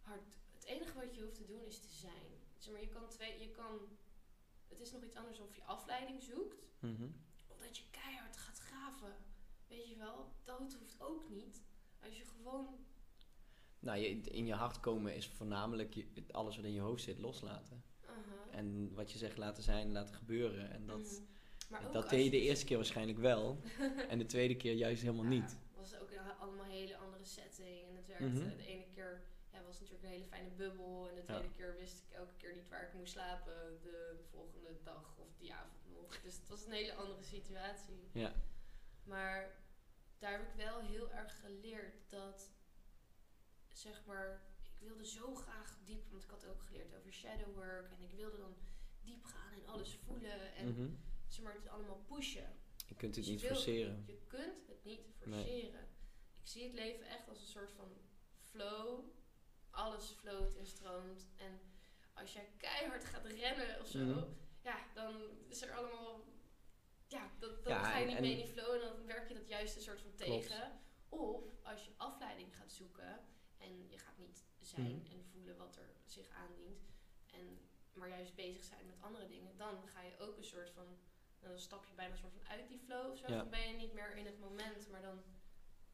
hard. Het enige wat je hoeft te doen is te zijn. Zeg maar, je kan twee, je kan. Het is nog iets anders of je afleiding zoekt Mhm. omdat je keihard gaat graven. Weet je wel, dat hoeft ook niet. Als je gewoon. Nou, je, in je hart komen is voornamelijk je, alles wat in je hoofd zit loslaten. En wat je zegt laten zijn, laten gebeuren. En dat, Mhm. Dat deed je de dus- eerste keer waarschijnlijk wel. [LAUGHS] en de tweede keer juist helemaal Ja, niet. was ook allemaal een hele andere setting. En het werkte. Mhm. De ene keer ja, was natuurlijk een hele fijne bubbel. En de tweede keer wist ik elke keer niet waar ik moest slapen. De volgende dag of die avond nog. Dus het was een hele andere situatie. Ja. Maar daar heb ik wel heel erg geleerd dat, zeg maar, ik wilde zo graag diep, want ik had ook geleerd over shadow work en ik wilde dan diep gaan en alles voelen en Mhm. zeg maar het allemaal pushen. Je kunt het Dus niet forceren. Je kunt het niet Nee. forceren. Ik zie het leven echt als een soort van flow. Alles floot en stroomt. En als jij keihard gaat rennen of zo, Mhm. ja, dan is er allemaal. Ja, dat, dan Ja, ga je niet mee in die flow en dan werk je dat juist een soort van Klopt. tegen. Of als je afleiding gaat zoeken en je gaat niet zijn Mhm. en voelen wat er zich aandient, en, maar juist bezig zijn met andere dingen, dan ga je ook een soort van. Dan stap je bijna een soort van uit die flow of zo. Ja. Dan ben je niet meer in het moment, maar dan.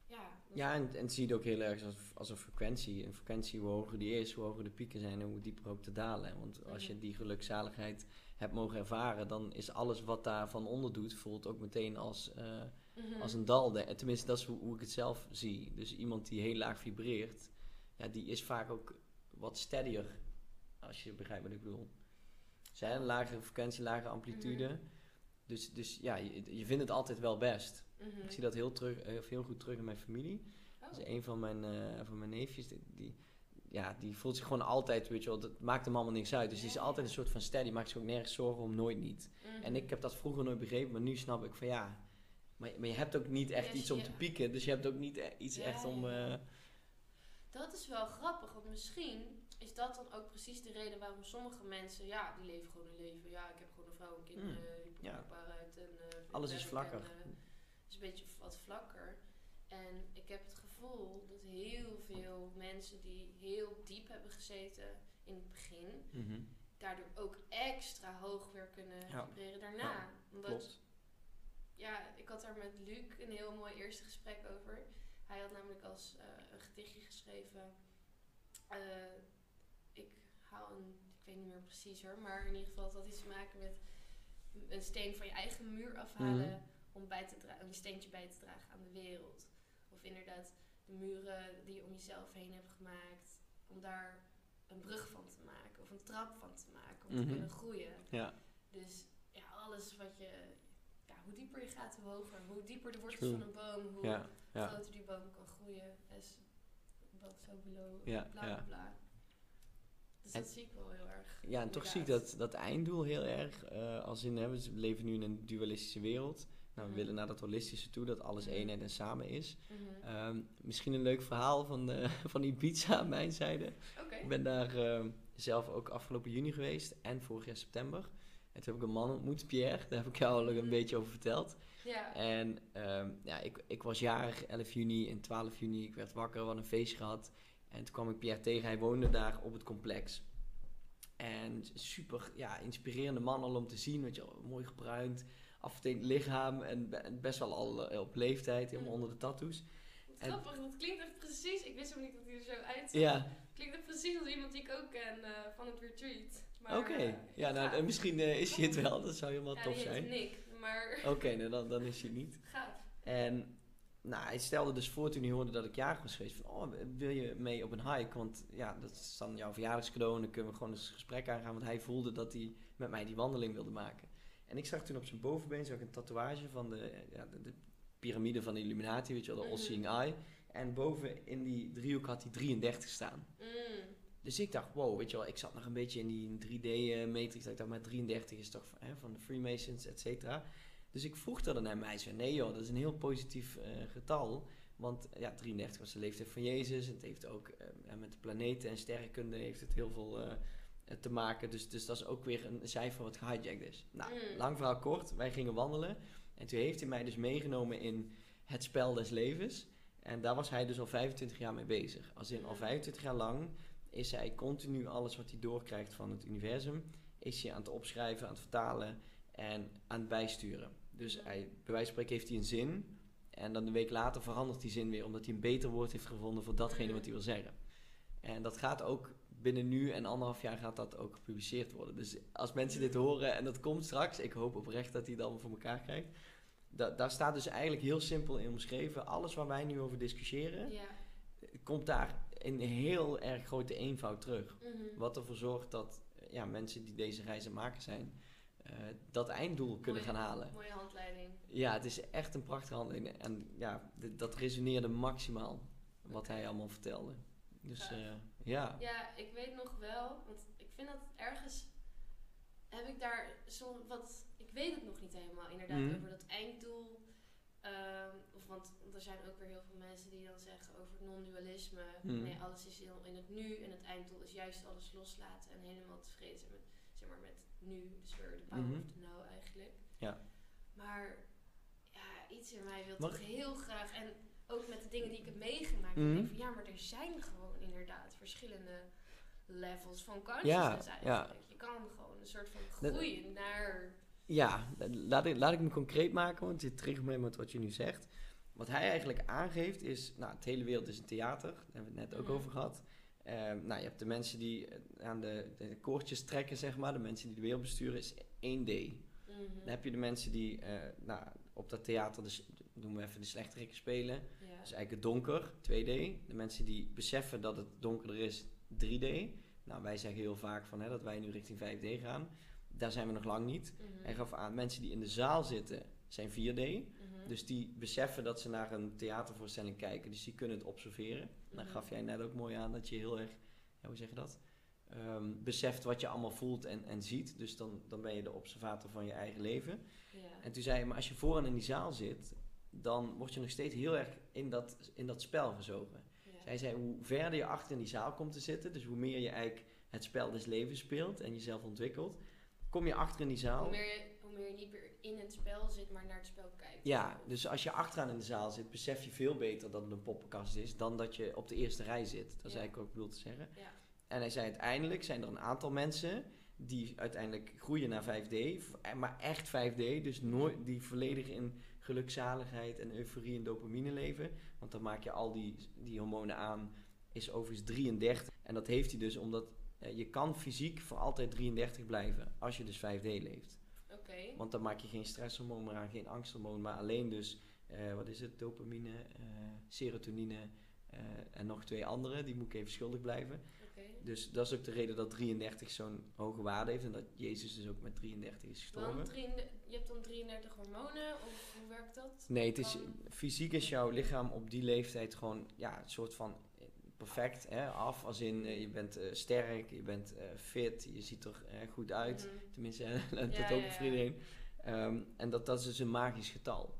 Ja, Ja, en, en zie je het ook heel erg als, als een frequentie. Een frequentie, hoe hoger die is, hoe hoger de pieken zijn en hoe dieper ook de dalen. Want als je Mhm. die gelukzaligheid hebt mogen ervaren, dan is alles wat daarvan onder doet, voelt ook meteen als, eh, Mhm. als een dal. Tenminste, dat is hoe, hoe ik het zelf zie. Dus iemand die heel laag vibreert, ja, die is vaak ook wat steadier. Als je begrijpt wat ik bedoel. Zij een lagere frequentie, lagere amplitude. Mhm. Dus, dus ja, je, je vindt het altijd wel best. Mhm. Ik zie dat heel, terug, eh, heel goed terug in mijn familie. Oh. Dus een van mijn, eh, van mijn neefjes, die, die, ja, die voelt zich gewoon altijd, weet je wel, dat maakt hem allemaal niks uit. Dus die is altijd een soort van steady, maakt zich ook nergens zorgen om, nooit niet. Mhm. En ik heb dat vroeger nooit begrepen, maar nu snap ik van ja, maar, maar je hebt ook niet echt iets om te pieken, dus je hebt ook niet e- iets echt om... ja. Dat is wel grappig, want misschien is dat dan ook precies de reden waarom sommige mensen, ja, die leven gewoon een leven. Ja, ik heb gewoon een vrouw en kinderen, ik ja. ja. uit en eh, alles is vlakker. eh, het is een beetje wat vlakker. En ik heb het gevoel dat heel veel mensen die heel diep hebben gezeten in het begin, mhm, daardoor ook extra hoog weer kunnen Ja. vibreren daarna. Ja, Omdat Klopt. ja, ik had daar met Luc een heel mooi eerste gesprek over. Hij had namelijk als eh, een gedichtje geschreven. eh, ik hou een, ik weet niet meer precies hoor, maar in ieder geval het had iets te maken met een steen van je eigen muur afhalen Mhm. om bij te een steentje bij te dragen aan de wereld. Of inderdaad de muren die je om jezelf heen hebt gemaakt, om daar een brug van te maken of een trap van te maken om Mhm. te kunnen groeien. Ja, Dus ja, alles wat je. Hoe dieper je gaat, hoe hoger. Hoe dieper de wortels van een boom, hoe ja, ja. groter die boom kan groeien. As above, so below. Ja, bla bla bla. Dus En- dat zie ik wel heel erg. Ja, en toch zie ik dat, dat einddoel heel erg. eh, als in, hè, we leven nu in een dualistische wereld. Nou, we Mhm. willen naar dat holistische toe, dat alles Mhm. eenheid en samen is. Mhm. Ehm, misschien een leuk verhaal van, de, [LAUGHS] van Ibiza aan mijn zijde. Ik ben daar, eh, zelf ook afgelopen juni geweest en vorig jaar september. En toen heb ik een man ontmoet, Pierre. Daar heb ik jou al een Mhm. beetje over verteld. Ja. En ehm, ja, ik, ik was jarig, 11 juni en 12 juni. Ik werd wakker, we hadden een feestje gehad. En toen kwam ik Pierre tegen. Hij woonde daar op het complex. En super ja, inspirerende man al om te zien. Weet je, mooi gebruind, afgetekend lichaam en be- en best wel al eh, op leeftijd, helemaal Mhm. onder de tattoos. En- grappig, dat klinkt echt precies. Ik wist ook niet dat hij er zo uitzag. Ja, Klinkt echt precies als iemand die ik ook ken eh, van het retreat. Oké. eh, Ja, nou, misschien eh, is hij het wel. Dat zou helemaal tof zijn. Nick, maar Oké, nou, dan, dan is hij niet. gaaf. En nou, hij stelde dus voor toen hij hoorde dat ik jarig was geweest. Van, oh, wil je mee op een hike? Want ja, dat is dan jouw verjaardagscadeau. En dan kunnen we gewoon eens een gesprek aangaan. Want hij voelde dat hij met mij die wandeling wilde maken. En ik zag toen op zijn bovenbeen zag ik een tatoeage van de, ja, de, de piramide van de Illuminati. Weet je wel, de Mhm. All-Seeing Eye. En boven in die driehoek had hij 33 staan. Mm. Dus ik dacht, wow, weet je wel, ik zat nog een beetje in die 3D-matrix. Ik dacht, maar 33 is toch hè, van de Freemasons, et cetera. Dus ik vroeg dat aan hem. Hij zei, nee joh, dat is een heel positief eh, getal. Want ja, 33 was de leeftijd van Jezus. En het heeft ook eh, met de planeten en sterrenkunde heeft het heel veel eh, eh, te maken. Dus, dus dat is ook weer een cijfer wat gehijacked is. Nou, Mm. lang verhaal kort. Wij gingen wandelen. En toen heeft hij mij dus meegenomen in het spel des levens. En daar was hij dus al 25 jaar mee bezig. Als in al Mm. 25 jaar lang is hij continu alles wat hij doorkrijgt van het universum, is hij aan het opschrijven, aan het vertalen en aan het bijsturen. Dus hij, bij wijze van spreken heeft hij een zin en dan een week later verandert die zin weer, omdat hij een beter woord heeft gevonden voor datgene wat hij wil zeggen. En dat gaat ook binnen nu en anderhalf jaar gaat dat ook gepubliceerd worden. Dus als mensen dit horen en dat komt straks, ik hoop oprecht dat hij het allemaal voor elkaar krijgt. Da daar staat dus eigenlijk heel simpel in omschreven. Alles waar wij nu over discussiëren, Ja. komt daar in heel erg grote eenvoud terug. Mhm. Wat ervoor zorgt dat eh, ja, mensen die deze het maken zijn, eh, dat einddoel kunnen gaan halen. Mooie handleiding. Ja, het is echt een prachtige handeling. En ja, dat resoneerde maximaal wat hij allemaal vertelde. Dus eh, ja. Ja, ik weet nog wel, want ik vind dat ergens heb ik daar zo wat. Ik weet het nog niet helemaal inderdaad Mhm. over dat einddoel. Ehm, of want er zijn ook weer heel veel mensen die dan zeggen over het non-dualisme. Mhm. Nee, alles is heel in het nu en het einddoel is juist alles loslaten en helemaal tevreden zijn met, zeg maar, met nu. Dus weer de power Mhm. of the now eigenlijk. Ja. Maar ja, iets in mij wil Mag- toch heel graag. En ook met de dingen die ik heb meegemaakt. Mhm. Ik denk van ja, maar er zijn gewoon inderdaad verschillende levels van consciousness ja. eigenlijk. Je kan gewoon een soort van groeien naar... Ja, laat ik, laat ik me concreet maken, want dit triggert me met wat je nu zegt. Wat hij eigenlijk aangeeft is, nou, het hele wereld is een theater, daar hebben we het net ook Mhm. over gehad. Ehm, nou, je hebt de mensen die eh, aan de, de koordjes trekken, zeg maar, de mensen die de wereld besturen, is 1D. Mhm. Dan heb je de mensen die eh, nou, op dat theater, dus, noemen we even de slechterikken spelen. Ja. Dat is eigenlijk het donker, 2D. De mensen die beseffen dat het donkerder is, 3D. Nou, wij zeggen heel vaak van, hè, dat wij nu richting 5D gaan. Daar zijn we nog lang niet. Mhm. Hij gaf aan, mensen die in de zaal zitten, zijn 4D. Mhm. Dus die beseffen dat ze naar een theatervoorstelling kijken. Dus die kunnen het observeren. Dan Mhm. gaf jij net ook mooi aan dat je heel erg, ja, hoe zeg je dat? Ehm, beseft wat je allemaal voelt en, en ziet. Dus dan, dan ben je de observator van je eigen leven. Ja. En toen zei hij, maar als je vooraan in die zaal zit, dan word je nog steeds heel erg in dat, in dat spel gezogen. Ja. Zij zei, hoe verder je achter in die zaal komt te zitten, dus hoe meer je eigenlijk het spel des levens speelt en jezelf ontwikkelt, kom je achter in die zaal. Hoe meer, je, hoe meer je niet meer in het spel zit, maar naar het spel kijkt. Ja, dus als je achteraan in de zaal zit, besef je veel beter dat het een poppenkast is dan dat je op de eerste rij zit. Dat is Ja. eigenlijk wat ik bedoel te zeggen. Ja. En hij zei uiteindelijk zijn er een aantal mensen die uiteindelijk groeien naar 5D, v- eh, maar echt 5D, dus nooit die volledig in gelukzaligheid en euforie en dopamine leven. Want dan maak je al die, die hormonen aan, is overigens 33. En dat heeft hij dus omdat je kan fysiek voor altijd 33 blijven als je dus 5D leeft. Oké. Want dan maak je geen stresshormoon meer aan, geen angsthormoon, maar alleen dus, eh, wat is het, dopamine, eh, serotonine eh, en nog twee andere, die moet ik even schuldig blijven. Oké. Dus dat is ook de reden dat 33 zo'n hoge waarde heeft en dat Jezus dus ook met 33 is gestorven. Want 33 je hebt dan 33 hormonen, of hoe werkt dat? Nee, het is, fysiek is jouw lichaam op die leeftijd gewoon ja, een soort van eh, perfect hè, af. Als in, eh, je bent eh, sterk, je bent eh, fit, je ziet er goed uit. Mhm. Tenminste, [LAUGHS] dat Ja, ook voor iedereen. Ehm, en dat, dat is dus een magisch getal.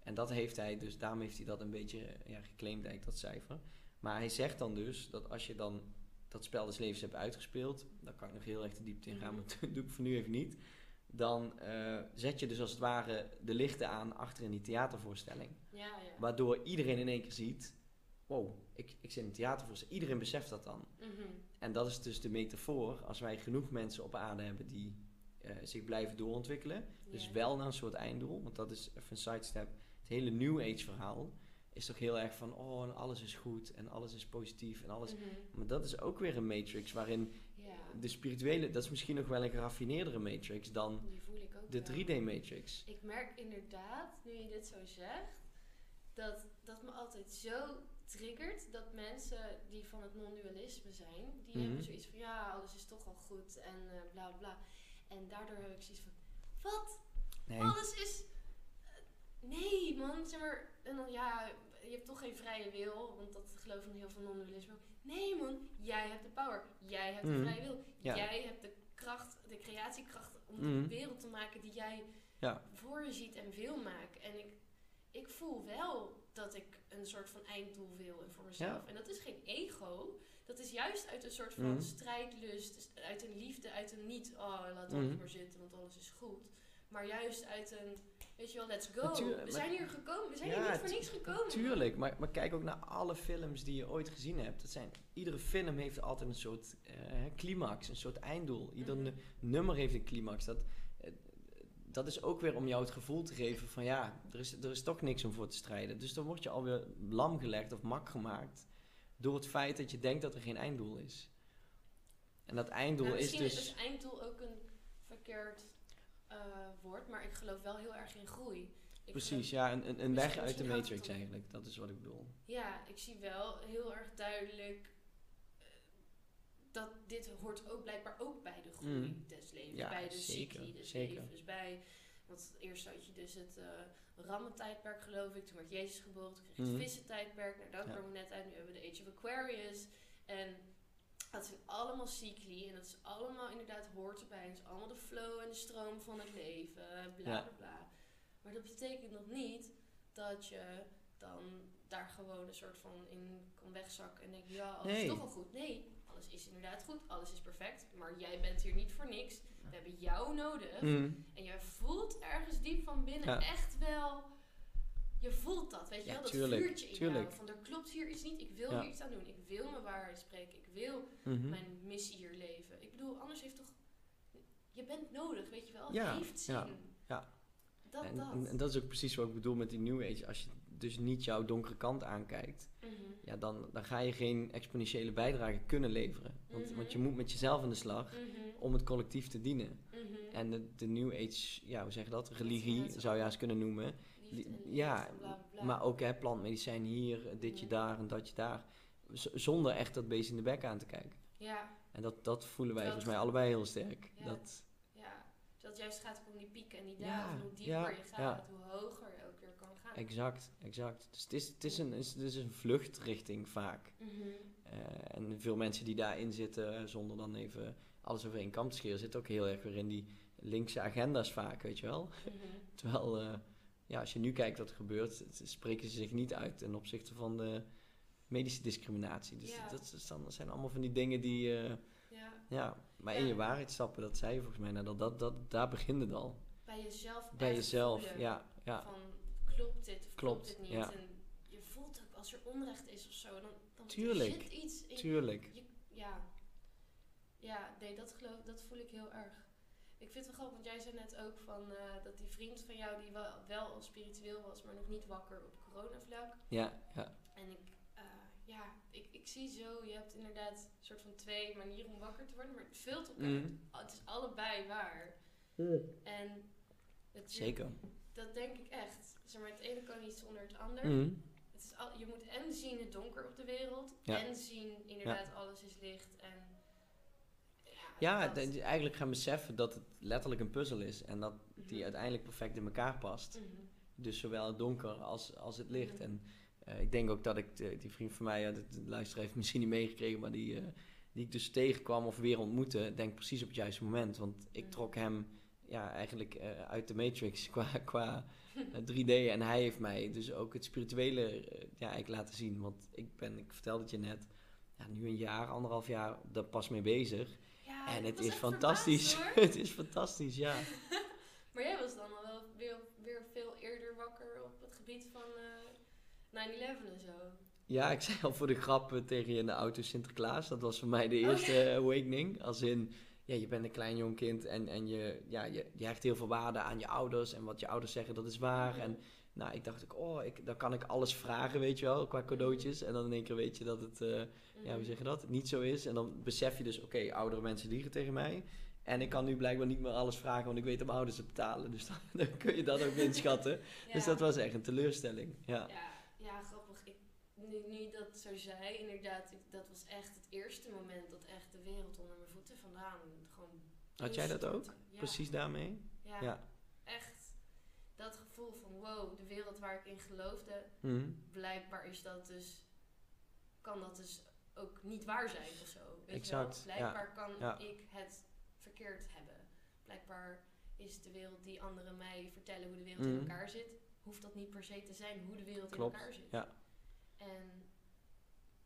En dat heeft hij, dus daarom heeft hij dat een beetje ja, geclaimd, eigenlijk, dat cijfer. Maar hij zegt dan dus dat als je dan dat spel des levens heb uitgespeeld, daar kan ik nog heel erg de diepte in gaan, Mhm. maar [LAUGHS] dat doe ik voor nu even niet. Dan zet je dus als het ware de lichten aan achter in die theatervoorstelling. Ja, ja. Waardoor iedereen in één keer ziet, wow, ik, ik zit in theatervoorstelling. Iedereen beseft dat dan. Mhm. En dat is dus de metafoor, als wij genoeg mensen op aarde hebben die eh, zich blijven doorontwikkelen. Dus wel naar een soort einddoel, want dat is even een sidestep. Het hele New Age verhaal is toch heel erg van, oh, en alles is goed en alles is positief en alles... Mhm. Maar dat is ook weer een matrix waarin de spirituele, dat is misschien nog wel een geraffineerdere matrix dan de wel. 3D matrix. Ik merk inderdaad, nu je dit zo zegt, dat dat me altijd zo triggert dat mensen die van het non-dualisme zijn, die Mhm. hebben zoiets van ja, alles is toch al goed en eh, bla bla. En daardoor heb ik zoiets van, wat? Nee, Alles is. eh, Nee, man. Zeg maar. En dan ja, je hebt toch geen vrije wil. Want dat geloven heel veel non-dualisme. Nee, man. Jij hebt de power. Jij hebt de Mhm. vrije wil. Ja. Jij hebt de kracht, de creatiekracht om Mhm. de wereld te maken die jij Ja. voor je ziet en wil maken. En ik, ik voel wel dat ik een soort van einddoel wil en voor mezelf. Ja. En dat is geen ego. Dat is juist uit een soort van Mhm. strijdlust, dus uit een liefde, uit een niet, oh laat alles Mhm. maar zitten, want alles is goed. Maar juist uit een, weet je wel, let's go. Natuurlijk, we zijn hier gekomen, we zijn Ja, hier niet voor niks gekomen. Tuurlijk, maar, maar kijk ook naar alle films die je ooit gezien hebt. Dat zijn, iedere film heeft altijd een soort eh, climax, een soort einddoel. Ieder Mhm. nu- nummer heeft een climax. Dat, dat is ook weer om jou het gevoel te geven van ja, er is, er is toch niks om voor te strijden. Dus dan word je alweer lam gelegd of mak gemaakt door het feit dat je denkt dat er geen einddoel is. En dat einddoel Nou, is misschien dus... is einddoel ook een verkeerd eh, woord, maar ik geloof wel heel erg in groei. Ik Precies, ja, een, een, een weg uit de matrix eigenlijk. Dat is wat ik bedoel. Ja, ik zie wel heel erg duidelijk dat dit hoort ook blijkbaar ook bij de groei Mm. des levens, Ja, bij de cycli des zeker. levens, bij... Want eerst had je dus het uh, rammentijdperk geloof ik, toen werd Jezus geboren, toen kreeg je Mhm. het vissentijdperk, nou daar Ja. we net uit, nu hebben we de Age of Aquarius. En dat zijn allemaal cycli en dat is allemaal inderdaad hoort erbij. Het is allemaal de flow en de stroom van het leven, bla Ja. bla bla. Maar dat betekent nog niet dat je dan daar gewoon een soort van in kan wegzakken en denk ja, alles Nee. is toch al goed. Nee, alles is inderdaad goed, alles is perfect, maar jij bent hier niet voor niks. We hebben jou nodig. Mhm. En jij voelt ergens diep van binnen Ja. echt wel, je voelt dat, weet je Ja, wel, dat tuurlijk, vuurtje in tuurlijk. jou. Van er klopt hier iets niet, ik wil Ja. hier iets aan doen, ik wil mijn waarheid spreken, ik wil Mhm. mijn missie hier leven. Ik bedoel, anders heeft toch, je bent nodig, weet je wel, het Ja, heeft zin. ja, ja. Dat, En, dat. en, en dat is ook precies wat ik bedoel met die New Age. Als je dus niet jouw donkere kant aankijkt, Mhm. ja, dan, dan ga je geen exponentiële bijdrage kunnen leveren. Want, Mhm. want je moet met jezelf aan de slag Mhm. om het collectief te dienen. En de, de New Age, ja, hoe zeg je dat? Religie zou je eens kunnen noemen. Ja, bla, bla. Maar ook hè, plantmedicijn hier, ditje daar en datje daar. Z- zonder echt dat beest in de bek aan te kijken. Ja, En dat, dat voelen wij Dat- volgens mij allebei heel sterk. Ja. Dat, ja. Dat juist gaat om die pieken en die dalen. en hoe dieper ja, je gaat, hoe hoger je ook weer kan gaan. Exact, exact. Dus het is, het is, een, het is een vluchtrichting vaak. Mhm. Eh, en veel mensen die daarin zitten, eh, zonder dan even alles over één kam te scheren, zitten ook heel erg weer in die linkse agenda's vaak, weet je wel. Mhm. Terwijl, eh, ja, als je nu kijkt wat er gebeurt, spreken ze zich niet uit ten opzichte van de medische discriminatie. Dus Ja. dat, zijn allemaal van die dingen die, Ja, ja, maar in je waarheid stappen, dat zei je volgens mij, nou, dat, dat, dat, daar begint het al. bij jezelf Bij jezelf, voelen ja, ja. Van, klopt dit of klopt, Klopt, dit niet? ja. En je voelt ook als er onrecht is of zo, dan, dan Tuurlijk, zit iets in Tuurlijk. Je, ja. Ja, nee, dat, geloof, dat voel ik heel erg. Ik vind het wel grappig, want jij zei net ook van eh, dat die vriend van jou die wel, wel al spiritueel was, maar nog niet wakker op coronavlak. Ja, ja, En ik, eh, ja, ik, ik zie zo, je hebt inderdaad een soort van twee manieren om wakker te worden, maar het vult elkaar. Mhm. Het is allebei waar. En het, zeker. Dat denk ik echt. Zeg maar, het ene kan niet zonder het ander. Mhm. Het is al, je moet en zien het donker op de wereld. Ja. En zien inderdaad alles is licht. En ja, dat- eigenlijk gaan beseffen dat het letterlijk een puzzel is en dat die Mhm. uiteindelijk perfect in elkaar past. Mhm. Dus zowel het donker als, als het licht. En eh, ik denk ook dat ik, de, die vriend van mij, ja, de, de luisteraar heeft misschien niet meegekregen, maar die, eh, die ik dus tegenkwam of weer ontmoette, denk precies op het juiste moment. Want ik trok hem ja, eigenlijk eh, uit de Matrix [LAUGHS] qua, qua eh, [LAUGHS] 3D en hij heeft mij dus ook het spirituele eh, ja, eigenlijk laten zien. Want ik ben, ik vertelde het je net, ja, nu een jaar, anderhalf jaar, daar pas mee bezig. Ja, en het is fantastisch. verbaasd, [LAUGHS] het is fantastisch, ja. Maar jij was dan al wel weer, weer veel eerder wakker op het gebied van eh 9-11 en zo. Ja, ik zei al voor de grap eh, tegen je in de auto Sinterklaas. Dat was voor mij de Oh, eerste eh, awakening. Als in, ja, je bent een klein jong kind en, en je, ja, je, je hecht heel veel waarde aan je ouders. En wat je ouders zeggen, dat is waar. En nou, ik dacht oh, ik, dan kan ik alles vragen, weet je wel, qua cadeautjes. En dan in één keer weet je dat het, eh, ja, hoe zeg je dat, niet zo is. En dan besef je dus, oké, oudere mensen liegen tegen mij. En ik kan nu blijkbaar niet meer alles vragen, want ik weet dat mijn ouders het betalen. Dus [LAUGHS] dan, dan kun je dat ook [LAUGHS] inschatten. Ja. Dus dat was echt een teleurstelling, ja. Ja, ja grappig. Ik, nu, nu dat zo zei, inderdaad, ik, dat was echt het eerste moment dat echt de wereld onder mijn gewoon... Had jij dat ook? Ja, Precies daarmee? Ja, Ja. echt. Dat gevoel van wow, de wereld waar ik in geloofde, Mhm. blijkbaar is dat dus, kan dat dus ook niet waar zijn of zo. Weet Exact, Je wel? Blijkbaar kan ik het verkeerd hebben. Blijkbaar is de wereld die anderen mij vertellen hoe de wereld in Mhm. elkaar zit, hoeft dat niet per se te zijn hoe de wereld Klopt, in elkaar zit. ja. En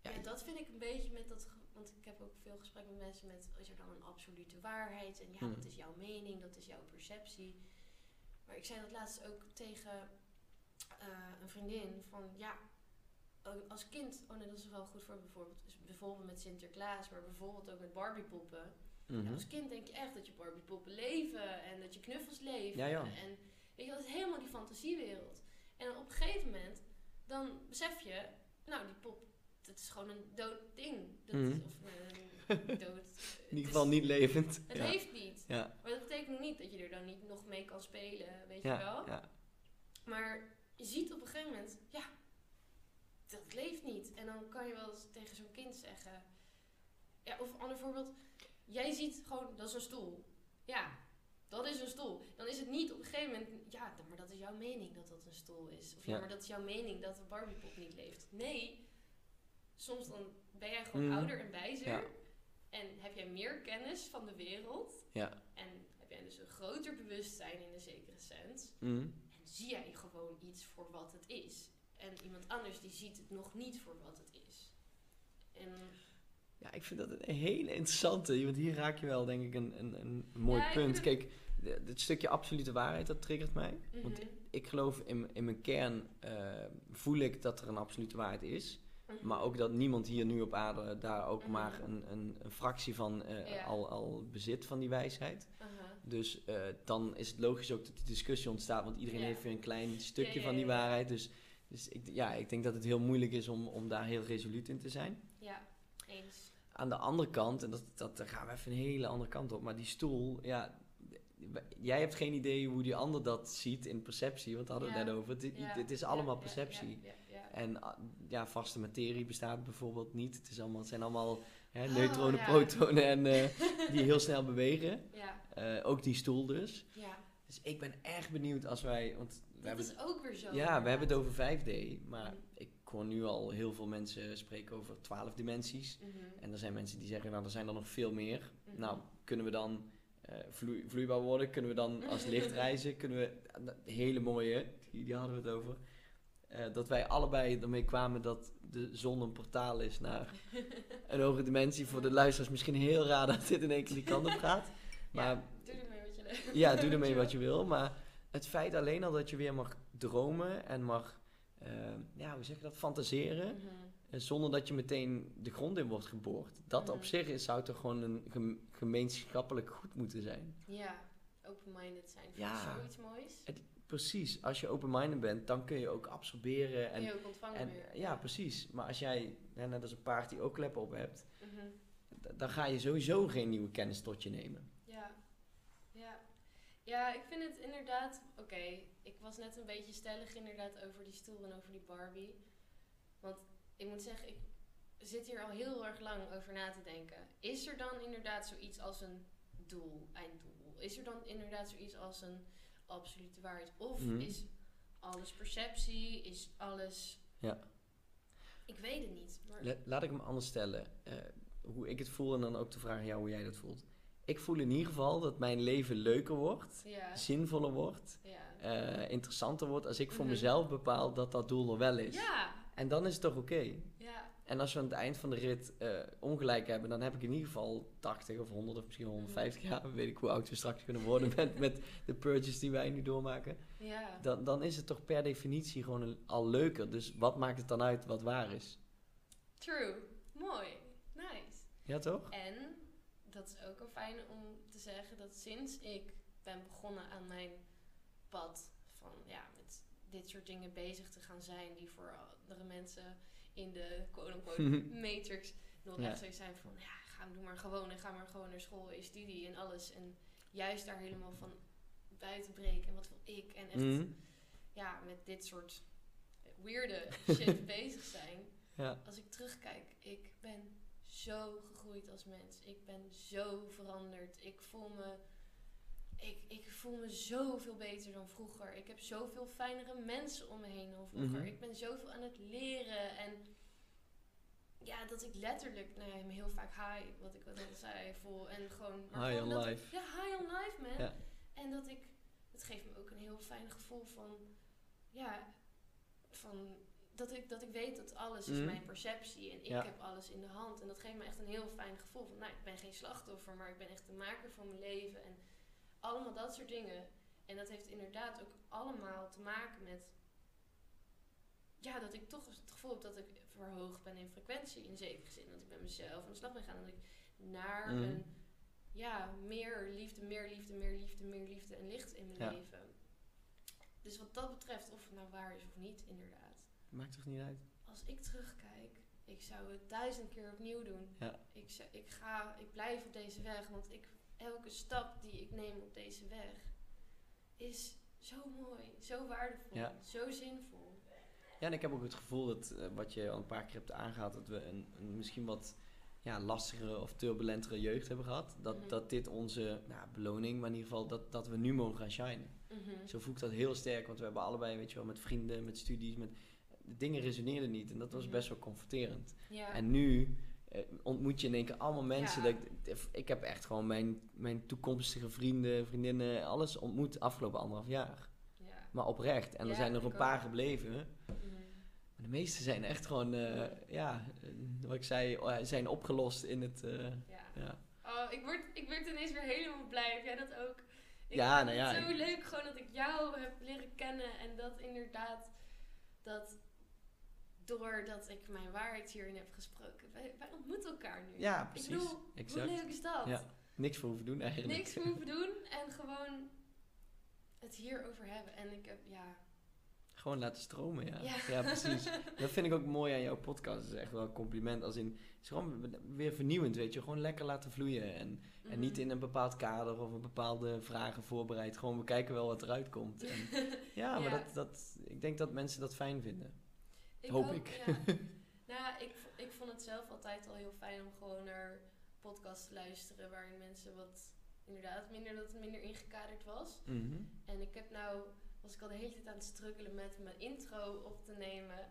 Ja, dat vind ik een beetje met dat, want ik heb ook veel gesprek met mensen met, is er dan een absolute waarheid? En ja, Mhm. dat is jouw mening, dat is jouw perceptie. Maar ik zei dat laatst ook tegen eh, een vriendin van ja, als kind, oh nee, dat is wel goed voor bijvoorbeeld, dus bijvoorbeeld met Sinterklaas, maar bijvoorbeeld ook met Barbiepoppen. Ja, Mhm. als kind denk je echt dat je Barbiepoppen leven en dat je knuffels leven. Ja, ja. En weet je, dat is helemaal die fantasiewereld. En dan op een gegeven moment, dan besef je, nou die pop, dat is gewoon een dood ding. Dat Mhm. is, of een dood. [LAUGHS] In ieder geval niet levend. Het ja. leeft niet. Ja. Maar dat betekent niet dat je er dan niet nog mee kan spelen, weet je wel. ja. Maar je ziet op een gegeven moment, ja, dat leeft niet. En dan kan je wel eens tegen zo'n kind zeggen, ja, of een ander voorbeeld, jij ziet gewoon, dat is een stoel. Ja, dat is een stoel. Dan is het niet op een gegeven moment, ja, maar dat is jouw mening dat dat een stoel is. Of ja, maar dat is jouw mening dat een Barbiepop niet leeft. Nee, soms dan ben jij gewoon Mhm. ouder en wijzer. Ja. En heb jij meer kennis van de wereld. Ja. En heb jij dus een groter bewustzijn in een zekere sens. Mhm. En zie jij gewoon iets voor wat het is. En iemand anders die ziet het nog niet voor wat het is. En Ja, ik vind dat een hele interessante. Want hier raak je wel, denk ik, een, een, een mooi Ja, punt. Kijk, het stukje absolute waarheid, dat triggert mij. Want mhm, ik geloof in, in mijn kern, eh, voel ik dat er een absolute waarheid is. Mhm. Maar ook dat niemand hier nu op aarde daar ook Mhm. maar een, een, een fractie van eh, Ja. al, al bezit van die wijsheid. Aha. Dus eh, dan is het logisch ook dat die discussie ontstaat, want iedereen Ja. heeft weer een klein stukje Ja, van die waarheid. Dus, dus ik, ja, ik denk dat het heel moeilijk is om, om daar heel resoluut in te zijn. Ja, eens. Aan de andere kant, en dat, dat, daar gaan we even een hele andere kant op, maar die stoel, ja, jij hebt geen idee hoe die ander dat ziet in perceptie, want daar hadden we het net over. Het, Ja, het is allemaal ja, perceptie. En ah, ja, vaste materie bestaat bijvoorbeeld niet. Het, is allemaal, het zijn allemaal hè, Oh, neutronen, ja. protonen en eh, [LAUGHS] die heel snel bewegen. Ja, Eh, ook die stoel dus. ja. Dus ik ben erg benieuwd als wij, want we Dat hebben is ook weer zo. ja, we hebben het over 5D, maar Mm. ik hoor nu al heel veel mensen spreken over 12 dimensies. Mhm, En er zijn mensen die zeggen, nou, er zijn er nog veel meer. mhm. Nou, kunnen we dan eh, vloei- vloeibaar worden? Kunnen we dan als licht [LAUGHS] reizen? Kunnen we, hele mooie, die, die hadden we het over. Eh, dat wij allebei ermee kwamen dat de zon een portaal is naar [LAUGHS] een hogere dimensie. Voor de luisteraars misschien heel raar dat dit in één keer die kant op gaat. Maar [LAUGHS] ja, doe ermee wat je leuk ja, doe ermee wat je wil. Maar het feit alleen al dat je weer mag dromen en mag, eh, ja, hoe zeg je dat, fantaseren. Mhm. eh, Zonder dat je meteen de grond in wordt geboord. Dat op Mhm. zich is, zou toch gewoon een gem- gemeenschappelijk goed moeten zijn. Ja, open-minded zijn. Vind Ja. zoiets moois? Precies, als je open-minded bent, dan kun je ook absorberen. Kun En, je ook ontvangen en, ja, precies. Maar als jij, net als een paard die ook kleppen op hebt, Mhm. dan ga je sowieso geen nieuwe kennis tot je nemen. Ja. Ja. Ja, ik vind het inderdaad... Oké, ik was net een beetje stellig inderdaad over die stoel en over die Barbie. Want ik moet zeggen, ik zit hier al heel erg lang over na te denken. Is er dan inderdaad zoiets als een doel, einddoel? Is er dan inderdaad zoiets als een absolute waarheid? Of Mhm. is alles perceptie? Is alles... Ja. Ik weet het niet. Maar... La- laat ik hem anders stellen. Eh, hoe ik het voel en dan ook te vragen aan jou hoe jij dat voelt. Ik voel in ieder geval dat mijn leven leuker wordt, Ja. zinvoller wordt, Ja. eh, interessanter wordt als ik voor Mhm. mezelf bepaal dat dat doel er wel is. Ja. En dan is het toch oké? Ja. En als we aan het eind van de rit eh, ongelijk hebben, dan heb ik in ieder geval 80 of 100 of misschien wel 150 Mhm. jaar. [LAUGHS] Weet ik hoe oud we straks kunnen worden met, [LAUGHS] met de purges die wij nu doormaken. Ja. Dan, dan is het toch per definitie gewoon een- al leuker. Dus wat maakt het dan uit wat waar is? True. Mooi. Nice. Ja, toch? En dat is ook een fijne om te zeggen dat sinds ik ben begonnen aan mijn pad van ja, met dit soort dingen bezig te gaan zijn die voor andere mensen in de quote-unquote [LAUGHS] matrix nog Ja. echt zo zijn van ja, ga doe maar gewoon en ga maar gewoon naar school en studie en alles. En juist daar helemaal van buiten breken en wat wil ik en echt Mhm. ja, met dit soort weirde shit [LAUGHS] bezig zijn. Ja. Als ik terugkijk, ik ben zo gegroeid als mens. Ik ben zo veranderd. Ik voel me, ik, ik voel me zoveel beter dan vroeger. Ik heb zoveel fijnere mensen om me heen dan vroeger. Mhm. Ik ben zoveel aan het leren. En ja, dat ik letterlijk, nou ja, me heel vaak high, wat ik al zei, voel. En gewoon... maar High gewoon on life. Ja, high on life, man. Ja. En dat ik, het geeft me ook een heel fijn gevoel van, ja, van dat ik, dat ik weet dat alles is Mhm. mijn perceptie en ik Ja. heb alles in de hand. En dat geeft me echt een heel fijn gevoel van, nou, ik ben geen slachtoffer, maar ik ben echt de maker van mijn leven. En allemaal dat soort dingen. En dat heeft inderdaad ook allemaal te maken met, ja, dat ik toch het gevoel heb dat ik verhoogd ben in frequentie in zekere zin. Dat ik met mezelf aan de slag ben gaan. Dat ik naar Mhm. een, ja, meer liefde, meer liefde, meer liefde, meer liefde en licht in mijn Ja. leven. Dus wat dat betreft, of het nou waar is of niet, inderdaad. Maakt toch niet uit? Als ik terugkijk, ik zou het duizend keer opnieuw doen. Ja. Ik, zou- ik, ga, ik blijf op deze weg, want ik, elke stap die ik neem op deze weg is zo mooi, zo waardevol, Ja. zo zinvol. Ja, en ik heb ook het gevoel dat, eh, wat je al een paar keer hebt aangehaald, dat we een, een misschien wat ja, lastigere of turbulentere jeugd hebben gehad. Dat, Mhm. dat dit onze nou, beloning, maar in ieder geval dat, dat we nu mogen gaan shinen. Mhm. Zo voel ik dat heel sterk, want we hebben allebei, weet je wel, met vrienden, met studies, met de dingen resoneerden niet. En dat was Mhm. best wel confronterend. Ja. En nu ontmoet je in één keer allemaal mensen. Ja. Dat ik, ik heb echt gewoon mijn, mijn toekomstige vrienden, vriendinnen, alles ontmoet afgelopen anderhalf jaar. ja. Maar oprecht. En Ja, er zijn er een paar ook. gebleven. Mhm. Maar de meeste zijn echt gewoon, eh, ja, eh, wat ik zei, eh, zijn opgelost in het, eh, ja. Oh, ik word, ik word ineens weer helemaal blij. Heb jij dat ook? Ik Ja, nou het ja, zo ik- leuk gewoon dat ik jou heb leren kennen. En dat inderdaad, dat doordat ik mijn waarheid hierin heb gesproken. Wij, wij ontmoeten elkaar nu. Ja, precies. Ik bedoel, exact. hoe leuk is dat? Ja, Niks voor hoeven doen eigenlijk. Niks voor hoeven [LAUGHS] doen en gewoon het hierover hebben. En ik heb, ja... Gewoon laten stromen, ja. Ja. Ja, precies. [LAUGHS] Dat vind ik ook mooi aan jouw podcast. Het is echt wel een compliment. Als in, het is gewoon weer vernieuwend, weet je. Gewoon lekker laten vloeien. En, en niet mhm. in een bepaald kader of een bepaalde vragen voorbereid. Gewoon, we kijken wel wat eruit komt. En, [LAUGHS] ja, maar Ja. Dat, dat, ik denk dat mensen dat fijn vinden. Ik Hoop ook, ik. Ja. [LAUGHS] nou, ik, v- ik vond het zelf altijd al heel fijn om gewoon naar podcasts te luisteren waarin mensen wat inderdaad minder dat het minder ingekaderd was. Mhm. En ik heb nou was ik al de hele tijd aan het struggelen met mijn intro op te nemen.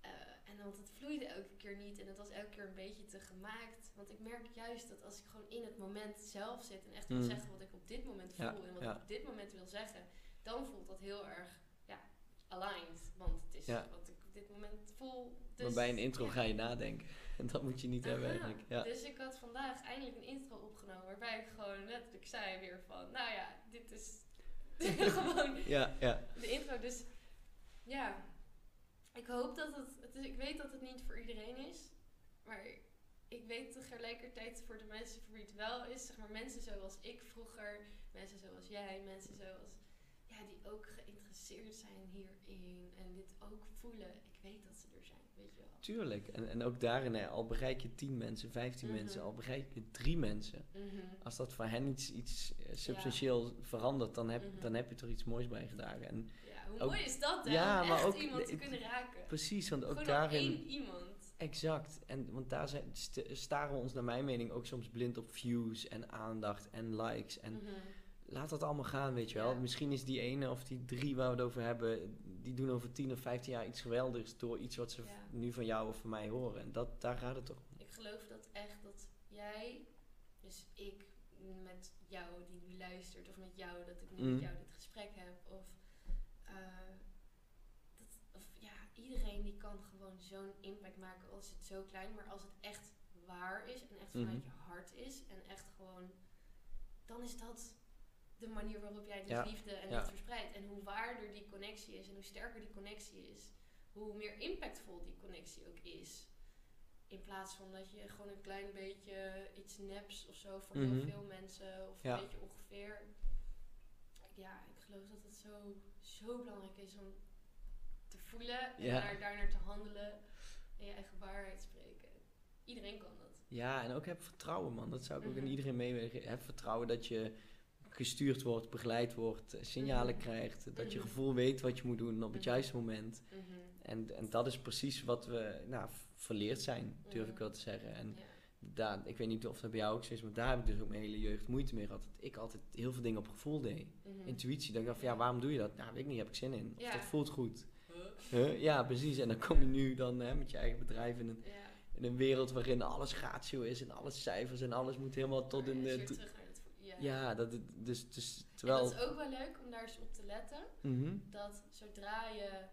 Eh, en want het vloeide elke keer niet en het was elke keer een beetje te gemaakt. Want ik merk juist dat als ik gewoon in het moment zelf zit en echt wil Mm. zeggen wat ik op dit moment voel Ja, en wat ja. ik op dit moment wil zeggen, dan voelt dat heel erg ja, aligned. Want het is Ja. wat ik dit moment voel. Dus, maar bij een intro ja. ga je nadenken. [LAUGHS] En dat moet je niet hebben eigenlijk. Ja. Dus ik had vandaag eindelijk een intro opgenomen waarbij ik gewoon letterlijk zei weer van, nou ja, dit is [LAUGHS] gewoon [LAUGHS] ja, ja. de intro. Dus ja, ik hoop dat het, het is, ik weet dat het niet voor iedereen is, maar ik weet tegelijkertijd voor de mensen voor wie het wel is, zeg maar mensen zoals ik vroeger, mensen zoals jij, mensen zoals, ja, die ook geïnteresseerd zijn hierin en dit ook voelen. Ik weet dat ze er zijn, weet je wel. Tuurlijk. En, en ook daarin, hè, al bereik je 10 mensen, 15 Mhm. mensen, al bereik je drie mensen. Mhm. Als dat voor hen iets, iets eh, substantieel verandert, dan heb, Mhm. dan heb je toch iets moois bijgedragen. En Ja, hoe Ook- mooi is dat hè? Ja, Om maar echt ook iemand te kunnen raken. precies, want ook Gewoon daarin... één iemand. Exact. En, want daar zijn, st- staren we ons naar mijn mening ook soms blind op views en aandacht en likes. En. Laat dat allemaal gaan, weet je wel. Ja. Misschien is die ene of die drie waar we het over hebben, die doen over 10 of 15 jaar iets geweldigs door iets wat ze Ja. nu van jou of van mij horen. En dat, daar gaat het toch om. Ik geloof dat echt dat jij, dus ik met jou die nu luistert, of met jou dat ik nu Mhm. met jou dit gesprek heb, of, eh, dat, of ja, iedereen die kan gewoon zo'n impact maken als het zo klein, maar als het echt waar is en echt vanuit Mhm. je hart is en echt gewoon, dan is dat de manier waarop jij dus Ja, liefde en licht verspreidt. En hoe waarder die connectie is en hoe sterker die connectie is, hoe meer impactvol die connectie ook is. In plaats van dat je gewoon een klein beetje iets neps of zo voor Mhm. heel veel mensen of een beetje ongeveer. Ja, ik geloof dat het zo, zo belangrijk is om te voelen en Ja. daar, daarnaar te handelen en je eigen waarheid spreken. Iedereen kan dat. Ja, en ook heb vertrouwen, man. Dat zou ik ook aan Mhm. iedereen meewegen. Heb vertrouwen dat je gestuurd wordt, begeleid wordt, eh, signalen Mhm. krijgt. Dat je Mhm. gevoel weet wat je moet doen op het Mhm. juiste moment. En, en dat is precies wat we nou, verleerd zijn, durf ik wel te zeggen. En Ja. daar, ik weet niet of dat bij jou ook zo is, maar daar heb ik dus ook mijn hele jeugd moeite mee gehad. Dat ik altijd heel veel dingen op gevoel deed. Intuïtie, dat ik dacht van ja, waarom doe je dat? Nou, weet ik niet, heb ik zin in. Of dat voelt goed. Huh? Ja, precies. En dan kom je nu dan hè, met je eigen bedrijf in een, Ja. in een wereld waarin alles ratio is en alles cijfers en alles moet helemaal tot in de... ja. Ja, dat, het- dus, dus En terwijl... dat is ook wel leuk om daar eens op te letten. Mhm. Dat zodra je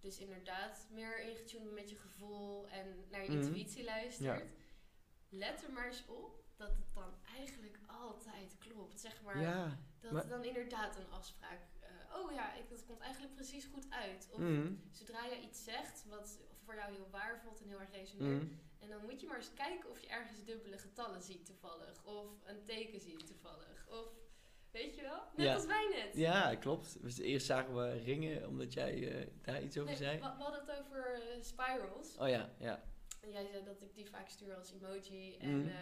dus inderdaad meer ingetuned met je gevoel en naar je Mhm. intuïtie luistert, let er maar eens op dat het dan eigenlijk altijd klopt. Zeg maar Ja. dat maar- dan inderdaad een afspraak. eh, oh ja, ik, dat komt eigenlijk precies goed uit. Of Mhm. zodra je iets zegt wat voor jou heel waar voelt en heel erg resoneert. En dan moet je maar eens kijken of je ergens dubbele getallen ziet toevallig. Of een teken ziet toevallig. Of weet je wel? Net Ja. als wij net. Ja, klopt. Dus eerst zagen we ringen, omdat jij eh, daar iets over Nee, zei. we, we hadden het over eh, spirals. Oh ja, ja. En jij zei dat ik die vaak stuur als emoji. En Mhm. eh,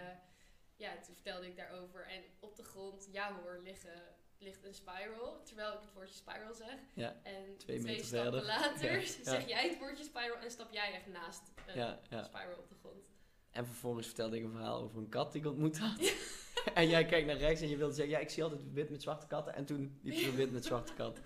ja, toen vertelde ik daarover. En op de grond, ja hoor, liggen, ligt een spiral. Terwijl ik het woordje spiral zeg. Ja, En twee twee, stappen verder. later Ja, [LAUGHS] zeg jij het woordje spiral en stap jij echt naast een ja. spiral op de grond. En vervolgens vertelde ik een verhaal over een kat die ik ontmoet had. [LAUGHS] [LAUGHS] en jij kijkt naar rechts en je wilde zeggen, ja, ik zie altijd wit met zwarte katten. En toen liep er wit met zwarte kat.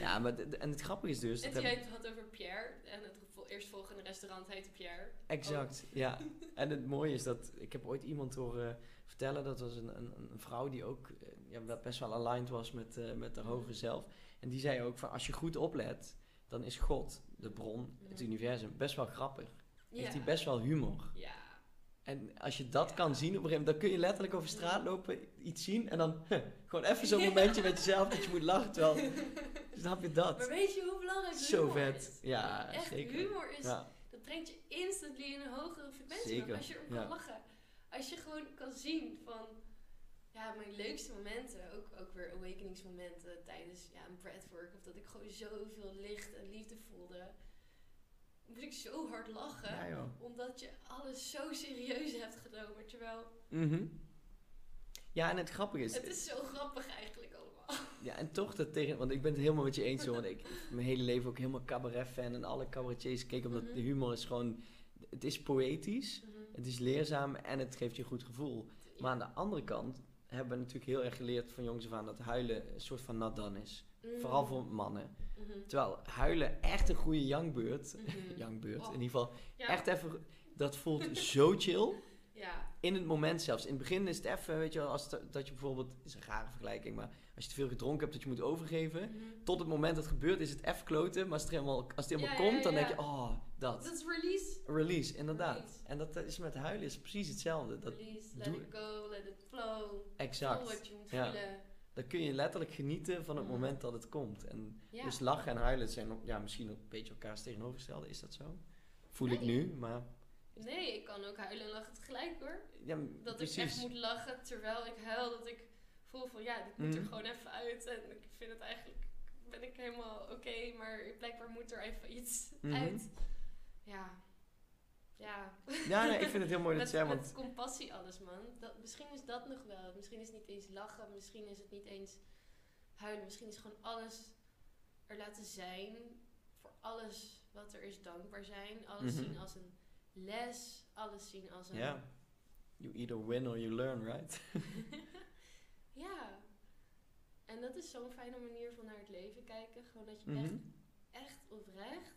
Ja, maar en het grappige is dus... En dat heb- jij het had over Pierre. En het vol- eerstvolgende restaurant heette Pierre. Exact, ja. En het mooie is dat ik heb ooit iemand horen vertellen, dat was een, een, een vrouw die ook eh, ja, wel best wel aligned was met, eh, met Mhm. hogere zelf. En die zei ook van als je goed oplet, dan is God, de bron, het Mhm. universum, best wel grappig. Ja. Heeft hij best wel humor. Ja. En als je dat Ja. kan zien op een gegeven moment, dan kun je letterlijk over straat Mhm. lopen, iets zien en dan huh, gewoon even zo'n momentje met jezelf dat je moet lachen. Terwijl, [LAUGHS] snap je dat? Maar weet je hoe belangrijk Zo humor vet. is? Ja, Echt, zeker. humor is... Dat brengt je instantly in een hogere frequentie. Zeker, als je erom kan lachen. Als je gewoon kan zien van... Ja, mijn leukste momenten, ook, ook weer awakeningsmomenten tijdens ja, een breathwork. Of dat ik gewoon zoveel licht en liefde voelde. Moest ik zo hard lachen. ja. Omdat je alles zo serieus hebt genomen. Terwijl Mhm. Ja, en het grappige is, het is zo grappig eigenlijk allemaal. Ja, en toch dat tegen... Want ik ben het helemaal met je eens, hoor. Want ik mijn hele leven ook helemaal cabaret-fan. En alle cabaretiers keken omdat Mhm. de humor is gewoon... Het is poëtisch, Mhm. het is leerzaam en het geeft je een goed gevoel. Maar aan de andere kant hebben we natuurlijk heel erg geleerd van jongs af aan... dat huilen een soort van done is. Mhm. Vooral voor mannen. Mhm. Terwijl huilen echt een goede youngbeurt... Mhm. [LAUGHS] youngbeurt, Oh. in ieder geval. Ja. Echt even... Dat voelt [LAUGHS] zo chill. Ja. In het moment zelfs. In het begin is het even, weet je wel, als het- dat je bijvoorbeeld... Het is een rare vergelijking, maar als je te veel gedronken hebt dat je moet overgeven... Mhm. tot het moment dat het gebeurt is het even kloten. Maar als het, helemaal, als het helemaal Ja, ja, komt, dan denk je, oh, dat. Dat is release. Release, inderdaad. Release. En dat is met huilen is precies hetzelfde. Dat, Release, let it go, let it flow. Voel exact. wat je moet Ja. voelen. Dan kun je letterlijk genieten van het Mhm. moment dat het komt. En Ja. Dus lachen en huilen zijn ja, misschien een beetje elkaars tegenovergestelde. Is dat zo? Voel ik nu, maar... Nee, ik kan ook huilen en lachen tegelijk hoor. Ja, Dat precies. ik echt moet lachen terwijl ik huil. Dat ik voel van ja, dit moet er Mhm. gewoon even uit. En ik vind het eigenlijk, ben ik helemaal oké. maar blijkbaar moet er even iets Mhm. uit. Ja. Ja. Ja, nee, ik vind het heel mooi [LAUGHS] dat je zei, met want... compassie alles man. Dat, misschien is dat nog wel. Misschien is het niet eens lachen. Misschien is het niet eens huilen. Misschien is gewoon alles er laten zijn. Voor alles wat er is dankbaar zijn. Alles Mhm. zien als een les. Alles zien als een... Ja. You either win or you learn, right? [LAUGHS] Ja. En dat is zo'n fijne manier van naar het leven kijken. Gewoon dat je Mhm. echt, echt oprecht.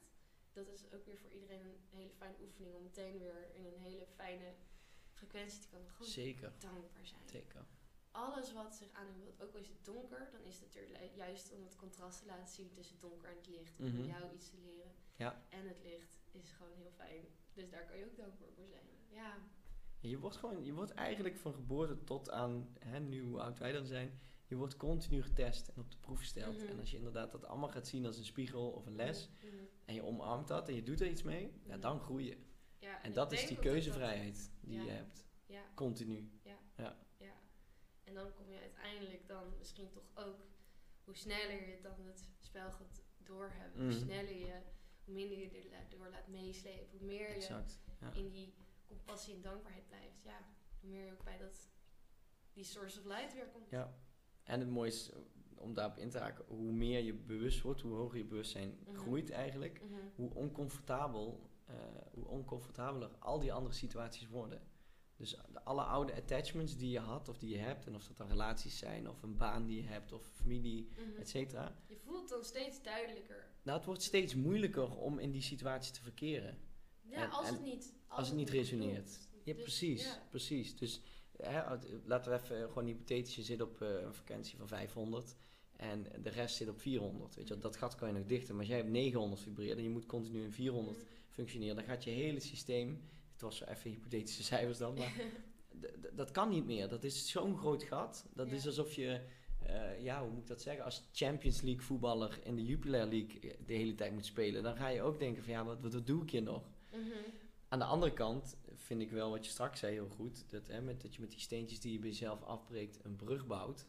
Dat is ook weer voor iedereen een hele fijne oefening om meteen weer in een hele fijne frequentie te komen. Gewoon Zeker. dankbaar zijn. Zeker. alles wat zich aandoet, wat ook al is het donker, dan is het natuurlijk juist om het contrast te laten zien tussen het donker en het licht. Om Mhm. jou iets te leren. Ja. En het licht is gewoon heel fijn. Dus daar kan je ook dankbaar voor zijn. Ja. Je wordt gewoon, je wordt eigenlijk van geboorte tot aan, hè, nu hoe oud wij dan zijn, je wordt continu getest en op de proef gesteld. Mhm. En als je inderdaad dat allemaal gaat zien als een spiegel of een les, Mhm. en je omarmt dat en je doet er iets mee, ja, Mhm. dan groei je. ja En dat is die keuzevrijheid die Ja. je hebt, Ja, continu. ja. En dan kom je uiteindelijk dan misschien toch ook, hoe sneller je dan het spel gaat doorhebben, hoe sneller je, hoe minder je er door laat meeslepen, hoe meer je Exact. Ja. in die compassie en dankbaarheid blijft. Ja, hoe meer je ook bij dat, die source of light weer komt. Ja. En het mooie is, om daarop in te haken, hoe meer je bewust wordt, hoe hoger je bewustzijn Mhm. groeit eigenlijk, Mhm. hoe oncomfortabel, eh, hoe oncomfortabeler al die andere situaties worden. Dus de- alle oude attachments die je had of die je hebt, en of dat dan relaties zijn, of een baan die je hebt, of familie, Mhm. et cetera. Je voelt dan steeds duidelijker. Nou, het wordt steeds moeilijker om in die situatie te verkeren. Ja, En- als en het niet. Als, het niet resoneert. klopt. Ja, Dus, precies, ja. precies. Dus hè, uit- laten we even gewoon hypothetisch, je zit op eh, een vakantie van 500 en de rest zit op 400. Weet je, dat gat kan je nog dichten, maar als jij hebt 900 vibreren en je moet continu in 400 Mhm. functioneren, dan gaat je hele systeem, het was zo even hypothetische cijfers dan, maar [LAUGHS] dat kan niet meer. Dat is zo'n groot gat. Dat Ja. is alsof je, eh, ja, hoe moet ik dat zeggen, als Champions League voetballer in de Jupiler League eh, de hele tijd moet spelen, dan ga je ook denken van ja, wat, wat, wat doe ik hier nog? Mhm. Aan de andere kant vind ik wel wat je straks zei heel goed. Dat, hè, met, dat je met die steentjes die je bij jezelf afbreekt een brug bouwt.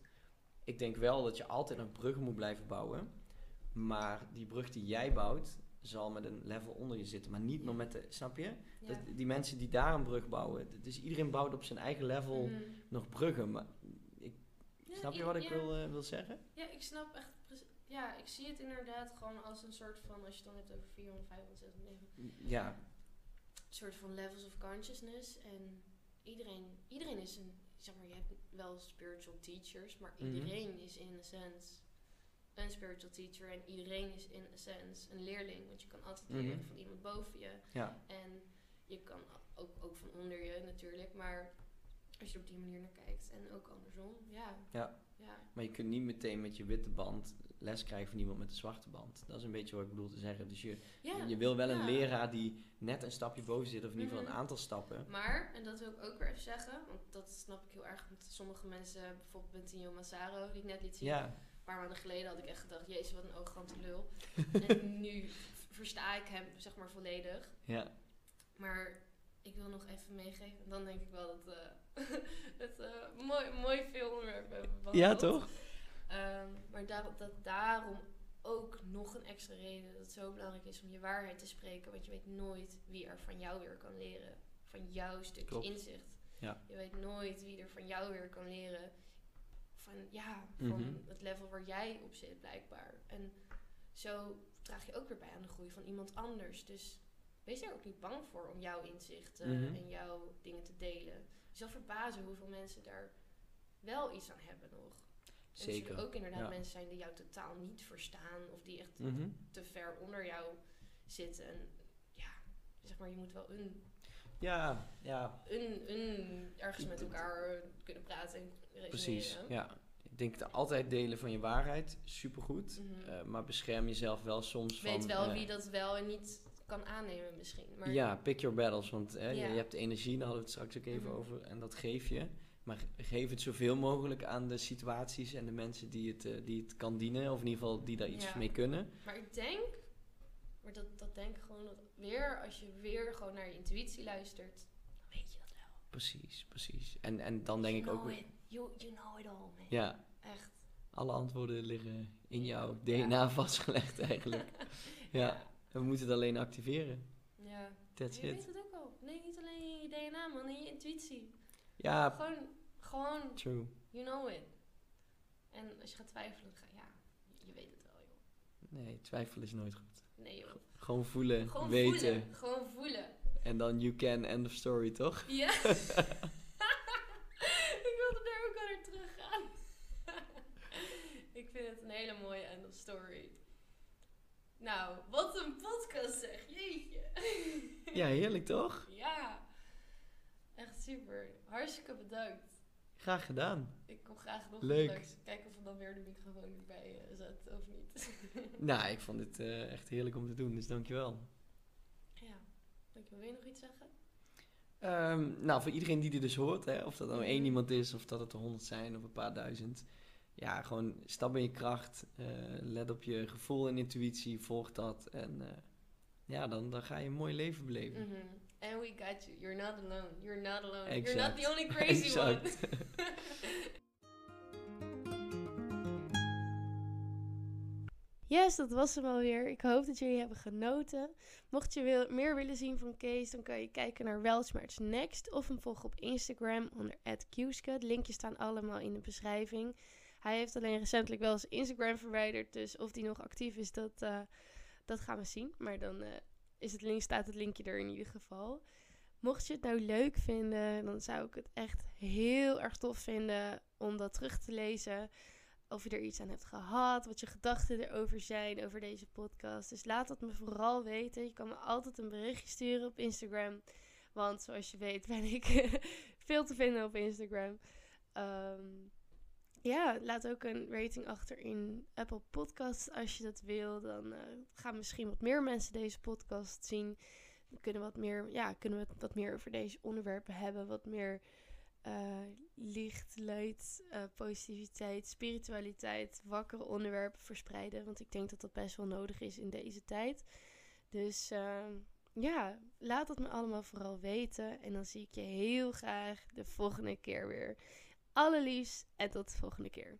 Ik denk wel dat je altijd een brug moet blijven bouwen. Maar die brug die jij bouwt, zal met een level onder je zitten. Maar niet meer met de... Snap je? Ja. Dat, die mensen die daar een brug bouwen. Dus iedereen bouwt op zijn eigen level Mhm. nog bruggen. Maar ik, Ja, snap je wat ik ja. wil, eh, wil zeggen? Ja, ik snap echt. Ja, ik zie het inderdaad gewoon als een soort van, als je het dan hebt over 400, 500, 600, 900, Ja, soort van levels of consciousness. En iedereen, iedereen is een, zeg maar, je hebt wel spiritual teachers, maar Mhm. iedereen is in a sense een spiritual teacher en iedereen is in a sense een leerling. Want je kan altijd Mhm. leren van iemand boven je. ja, En je kan ook, ook van onder je natuurlijk, maar als je op die manier naar kijkt. En ook andersom, ja. Ja. ja. maar je kunt niet meteen met je witte band les krijgen van iemand met een zwarte band. Dat is een beetje wat ik bedoel te zeggen. Dus je, ja. Je wil wel een leraar die net een stapje boven zit, of in ieder geval Mhm. een aantal stappen. Maar, en dat wil ik ook weer even zeggen, want dat snap ik heel erg. Want sommige mensen, bijvoorbeeld Bentinho Massaro, die ik net liet zien. Ja, Een paar maanden geleden had ik echt gedacht, jezus, wat een arrogante lul. [LAUGHS] en nu versta ik hem, zeg maar, volledig. ja, Maar ik wil nog even meegeven. En dan denk ik wel dat eh [LAUGHS] het eh mooi, mooi veel onderwerp hebben ja toch? Ehm, maar dat daarom ook nog een extra reden dat het zo belangrijk is om je waarheid te spreken. Want je weet nooit wie er van jou weer kan leren. Van jouw stukje Klopt. inzicht. Ja. Je weet nooit wie er van jou weer kan leren. Van ja, van Mhm. het level waar jij op zit blijkbaar. En zo draag je ook weer bij aan de groei van iemand anders. Dus wees er ook niet bang voor om jouw inzichten Mhm. en jouw dingen te delen. Je zal verbazen hoeveel mensen daar wel iets aan hebben nog. En er zullen Zeker. ook inderdaad ja. mensen zijn die jou totaal niet verstaan. Of die echt Mhm. te ver onder jou zitten. En ja, zeg maar, je moet wel een, Ja, ja, een, een ergens met elkaar kunnen praten en resoneren. precies. Ja. Ik denk dat altijd delen van je waarheid, supergoed. Eh, maar bescherm jezelf wel soms Weet van... wel eh, wie dat wel en niet kan aannemen misschien. Maar Ja, pick your battles. Want Ja. je hebt energie, daar hadden we het straks ook even Mhm. over. En dat geef je. Maar geef het zoveel mogelijk aan de situaties en de mensen die het, eh, die het kan dienen. Of in ieder geval die daar iets Ja. mee kunnen. Maar ik denk, maar dat, dat denk ik gewoon dat weer, als je weer gewoon naar je intuïtie luistert, dan weet je dat wel. Precies, precies. En, en dan denk ik ook... weer-. You, you know it all, man. Ja, Echt. alle antwoorden liggen in jouw Ja. DNA vastgelegd [LAUGHS] eigenlijk. ja, we moeten het alleen activeren. Ja. That's je weet het ook al. Nee, niet alleen in je DNA, man, in je intuïtie. Ja, Gewoon, gewoon, true. you know it. En als je gaat twijfelen, ga ja, je, weet het wel, joh. Nee, twijfel is nooit goed. Nee, joh. Gewoon voelen, Gewoon weten. voelen. Gewoon voelen. En dan you can, end of story, toch? [LAUGHS] Ja. [LAUGHS] ik wilde daar ook al naar terug gaan. [LAUGHS] ik vind het een hele mooie end of story. Nou, wat een podcast zeg, jeetje. Ja, heerlijk toch? ja, echt super. Hartstikke bedankt. Graag gedaan. Ik kom graag nog Leuk. Kijken of we dan weer de microfoon erbij eh, zet of niet. [LAUGHS] Nou, ik vond het eh, echt heerlijk om te doen, dus dankjewel. ja, dankjewel. Wil je nog iets zeggen? Ehm, nou, voor iedereen die dit dus hoort, hè, of dat nou één Mhm. iemand is, of dat het er honderd zijn, of een paar duizend. Ja, gewoon stap in je kracht, eh, let op je gevoel en intuïtie, volg dat. En ja, dan, dan ga je een mooi leven beleven. Mhm. And we got you. You're not alone. You're not alone. You're not the only crazy Exact. one. [LAUGHS] Yes, dat was hem alweer. Ik hoop dat jullie hebben genoten. Mocht je wil, meer willen zien van Kees, dan kan je kijken naar Weltsmarts Next of hem volgen op Instagram onder @qska. De linkjes staan allemaal in de beschrijving. Hij heeft alleen recentelijk wel zijn Instagram verwijderd, dus of die nog actief is, dat, eh, dat gaan we zien. Maar dan eh, is het link, staat het linkje er in ieder geval. Mocht je het nou leuk vinden, dan zou ik het echt heel erg tof vinden om dat terug te lezen. Of je er iets aan hebt gehad, wat je gedachten erover zijn over deze podcast. Dus laat dat me vooral weten. Je kan me altijd een berichtje sturen op Instagram. Want zoals je weet ben ik [LAUGHS] veel te vinden op Instagram. Ehm, ja, laat ook een rating achter in Apple Podcasts als je dat wil. Dan eh, gaan misschien wat meer mensen deze podcast zien. Dan kunnen, we wat meer, ja, kunnen we wat meer over deze onderwerpen hebben. Wat meer eh, licht, luid, eh, positiviteit, spiritualiteit, wakkere onderwerpen verspreiden. Want ik denk dat dat best wel nodig is in deze tijd. Dus ehm, ja, laat het me allemaal vooral weten. En dan zie ik je heel graag de volgende keer weer. Allerliefst en tot de volgende keer.